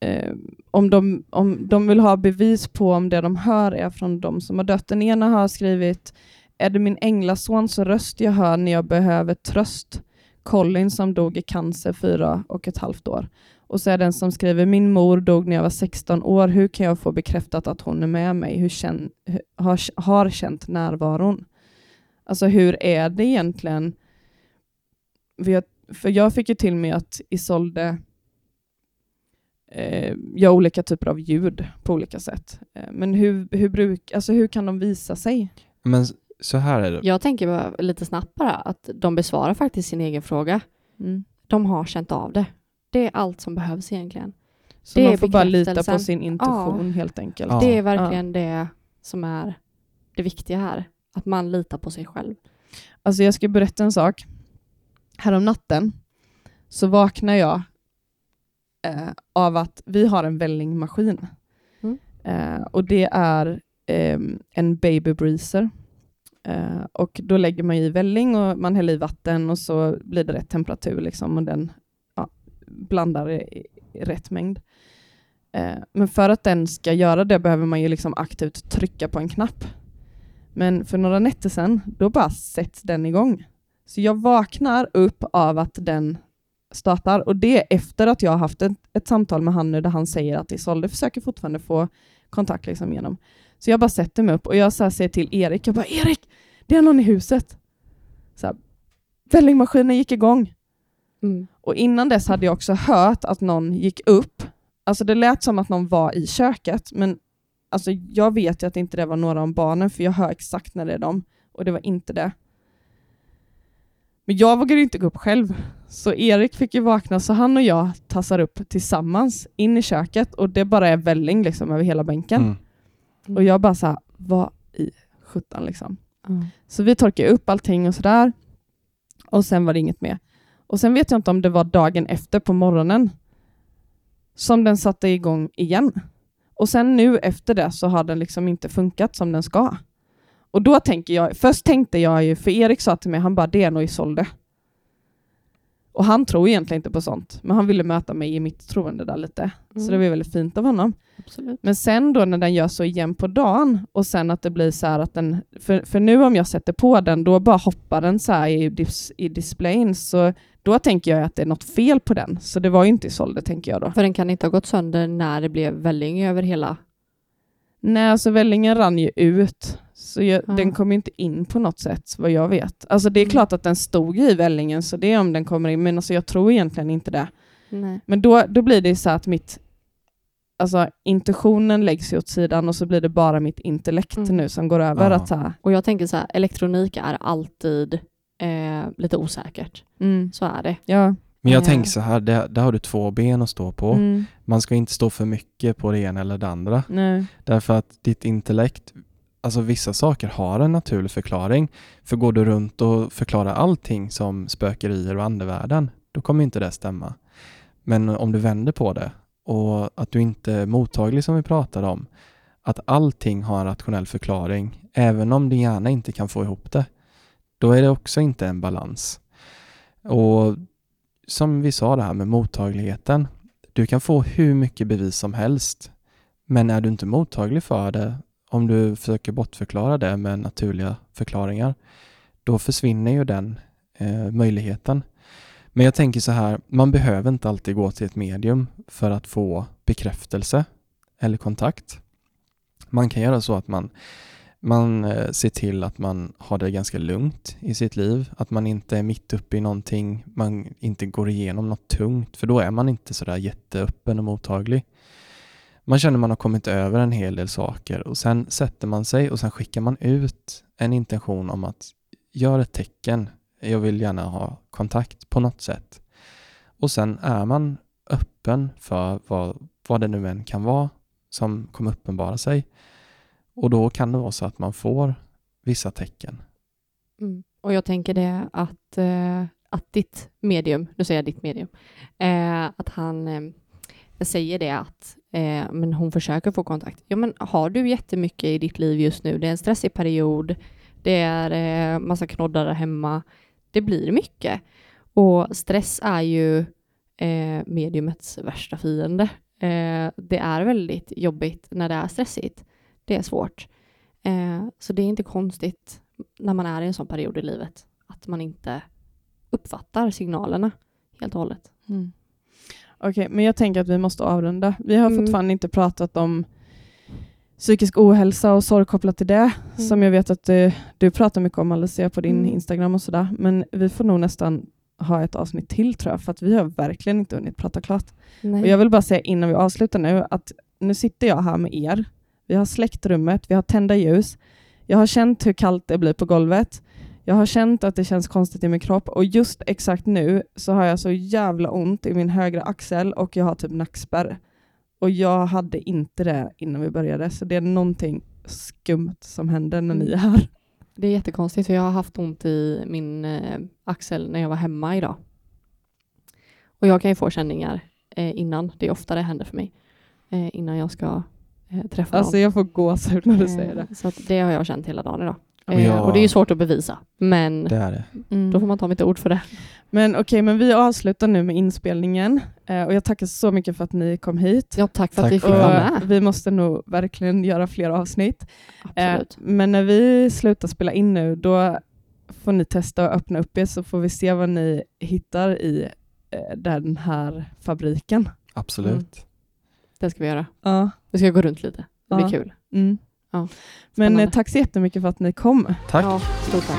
eh, om, de, om de vill ha bevis på om det de hör är från de som har dött. Den ena har skrivit Är det min änglasons röst jag hör när jag behöver tröst? Colin som dog i cancer fyra och ett halvt år. Och så är den som skriver Min mor dog när jag var 16 år. Hur kan jag få bekräftat att hon är med mig? Hur känn, har, har känt närvaron? Alltså hur är det egentligen? För jag, för jag fick ju till mig att Isolde eh, gör olika typer av ljud på olika sätt. Eh, men hur, hur, bruk, alltså hur kan de visa sig? men så här är det. Jag tänker bara lite snabbt bara att de besvarar faktiskt sin egen fråga. Mm. De har känt av det. Det är allt som behövs egentligen. Så Det man får bara lita på sin intuition helt enkelt. Ja. Det är verkligen det som är det viktiga här. Att man litar på sig själv. Alltså jag ska berätta en sak. Härom natten så vaknar jag eh, av att vi har en vällingmaskin. Mm. Eh, och det är ehm, en baby breezer. Eh, och då lägger man i välling och man häller i vatten och så blir det rätt temperatur liksom, och den ja, blandar i, i rätt mängd. Eh, men för att den ska göra det behöver man ju liksom aktivt trycka på en knapp. Men för några nätter sedan, då bara sätts den igång. Så jag vaknar upp av att den startar och det är efter att jag har haft ett, ett samtal med han nu där han säger att Isolde försöker fortfarande få kontakt liksom genom. Så jag bara sätter mig upp och jag så här säger till Erik, jag bara Erik, det är någon i huset. Så här, Vällingmaskinen gick igång. Mm. Och innan dess hade jag också hört att någon gick upp. Alltså det lät som att någon var i köket, men alltså jag vet ju att inte det var några av barnen, för jag hör exakt när det är dem, och det var inte det. Men jag vågade inte gå upp själv, så Erik fick ju vakna, så han och jag tassar upp tillsammans in i köket, och det bara är välling liksom över hela bänken. Mm. Och jag bara så här, vad i sjutton liksom. Mm. Så vi torkade upp allting och sådär. Och sen var det inget mer. Och sen vet jag inte om det var dagen efter på morgonen som den satte igång igen. Och sen nu efter det så har den liksom inte funkat som den ska. Och då tänker jag, först tänkte jag ju, för Erik sa till mig, han bara det är nog Isolde. Och han tror egentligen inte på sånt, men han ville möta mig i mitt troende där lite. Mm. Så det var väldigt fint av honom. Absolut. Men sen då när den gör så igen på dagen och sen att det blir så här att den, för, för nu om jag sätter på den, då bara hoppar den så här i, dis, i displayen, så då tänker jag att det är något fel på den. Så det var ju inte i sålde tänker jag då. För den kan inte ha gått sönder när det blev välling över hela... Nej, alltså vällingen rann ju ut, så jag, Ja. den kom ju inte in på något sätt, vad jag vet. Alltså det är Mm. klart att den stod i vällingen, så det är om den kommer in, men alltså jag tror egentligen inte det. Nej. Men då, då blir det så att mitt, alltså intuitionen läggs ju åt sidan och så blir det bara mitt intellekt Mm. nu som går över Ja. att så här, Och jag tänker så här, elektronik är alltid eh, lite osäkert. mm, Så är det. ja, Men jag Eh. tänker så här, där, där har du två ben att stå på. mm, Man ska inte stå för mycket på det ena eller det andra. nej, Därför att ditt intellekt, alltså vissa saker har en naturlig förklaring. För går du runt och förklarar allting som spökerier och andevärlden, då kommer inte det stämma. Men om du vänder på det och att du inte är mottaglig som vi pratade om, att allting har en rationell förklaring, även om din hjärna inte kan få ihop det, då är det också inte en balans. Och som vi sa det här med mottagligheten, du kan få hur mycket bevis som helst, men är du inte mottaglig för det, om du försöker bortförklara det med naturliga förklaringar, då försvinner ju den eh, möjligheten. Men jag tänker så här, man behöver inte alltid gå till ett medium för att få bekräftelse eller kontakt. Man kan göra så att man, man eh, ser till att man har det ganska lugnt i sitt liv, att man inte är mitt uppe i någonting, man inte går igenom något tungt, för då är man inte sådär jätteöppen och mottaglig. Man känner man har kommit över en hel del saker och sen sätter man sig och sen skickar man ut en intention om att göra ett tecken. Jag vill gärna ha kontakt på något sätt. Och sen är man öppen för vad, vad det nu än kan vara som kommer uppenbara sig. Och då kan det vara så att man får vissa tecken. Mm. Och jag tänker det att, eh, att ditt medium, nu säger jag ditt medium, eh, att han eh, säger det att eh, men hon försöker få kontakt. Ja, men har du jättemycket i ditt liv just nu? Det är en stressig period. Det är eh, massa knoddar där hemma. Det blir mycket. Och stress är ju eh, mediumets värsta fiende. Eh, det är väldigt jobbigt när det är stressigt. Det är svårt. Eh, så det är inte konstigt när man är i en sån period i livet att man inte uppfattar signalerna helt och hållet. Mm. Okej, men jag tänker att vi måste avrunda. Vi har Mm. fortfarande inte pratat om psykisk ohälsa och sorg kopplat till det, Mm. som jag vet att du, du pratar mycket om Alicia på din Mm. Instagram och sådär. Men vi får nog nästan ha ett avsnitt till tror jag, för att vi har verkligen inte hunnit prata klart. Nej. Och jag vill bara säga innan vi avslutar nu att nu sitter jag här med er. Vi har släckt rummet, vi har tända ljus. Jag har känt hur kallt det blir på golvet. Jag har känt att det känns konstigt i min kropp och just exakt nu så har jag så jävla ont i min högra axel och jag har typ nackspärr. Och jag hade inte det innan vi började, så det är någonting skumt som händer när ni är här. Det är jättekonstigt för jag har haft ont i min eh, axel när jag var hemma idag. Och jag kan ju få känningar eh, innan, det är ofta det händer för mig, eh, innan jag ska eh, träffa Alltså någon. jag får gåshud när du Eh, säger det. Så att det har jag känt hela dagen idag. Och Eh, jag- Och det är ju svårt att bevisa, men Det är det. Mm. då får man ta mitt ord för det. Men okej, men vi avslutar nu med inspelningen och jag tackar så mycket för att ni kom hit. Ja, tack för Tack att vi fick vara med. vi måste nog verkligen göra fler avsnitt. Absolut. men när vi slutar spela in nu, då får ni testa att öppna upp er så får vi se vad ni hittar i den här fabriken. Absolut. Det ska vi göra. Ja. Vi ska gå runt lite. Det blir Ja. kul. Mm. Ja, Men eh, tack så jättemycket för att ni kom. Tack. Ja, stort tack.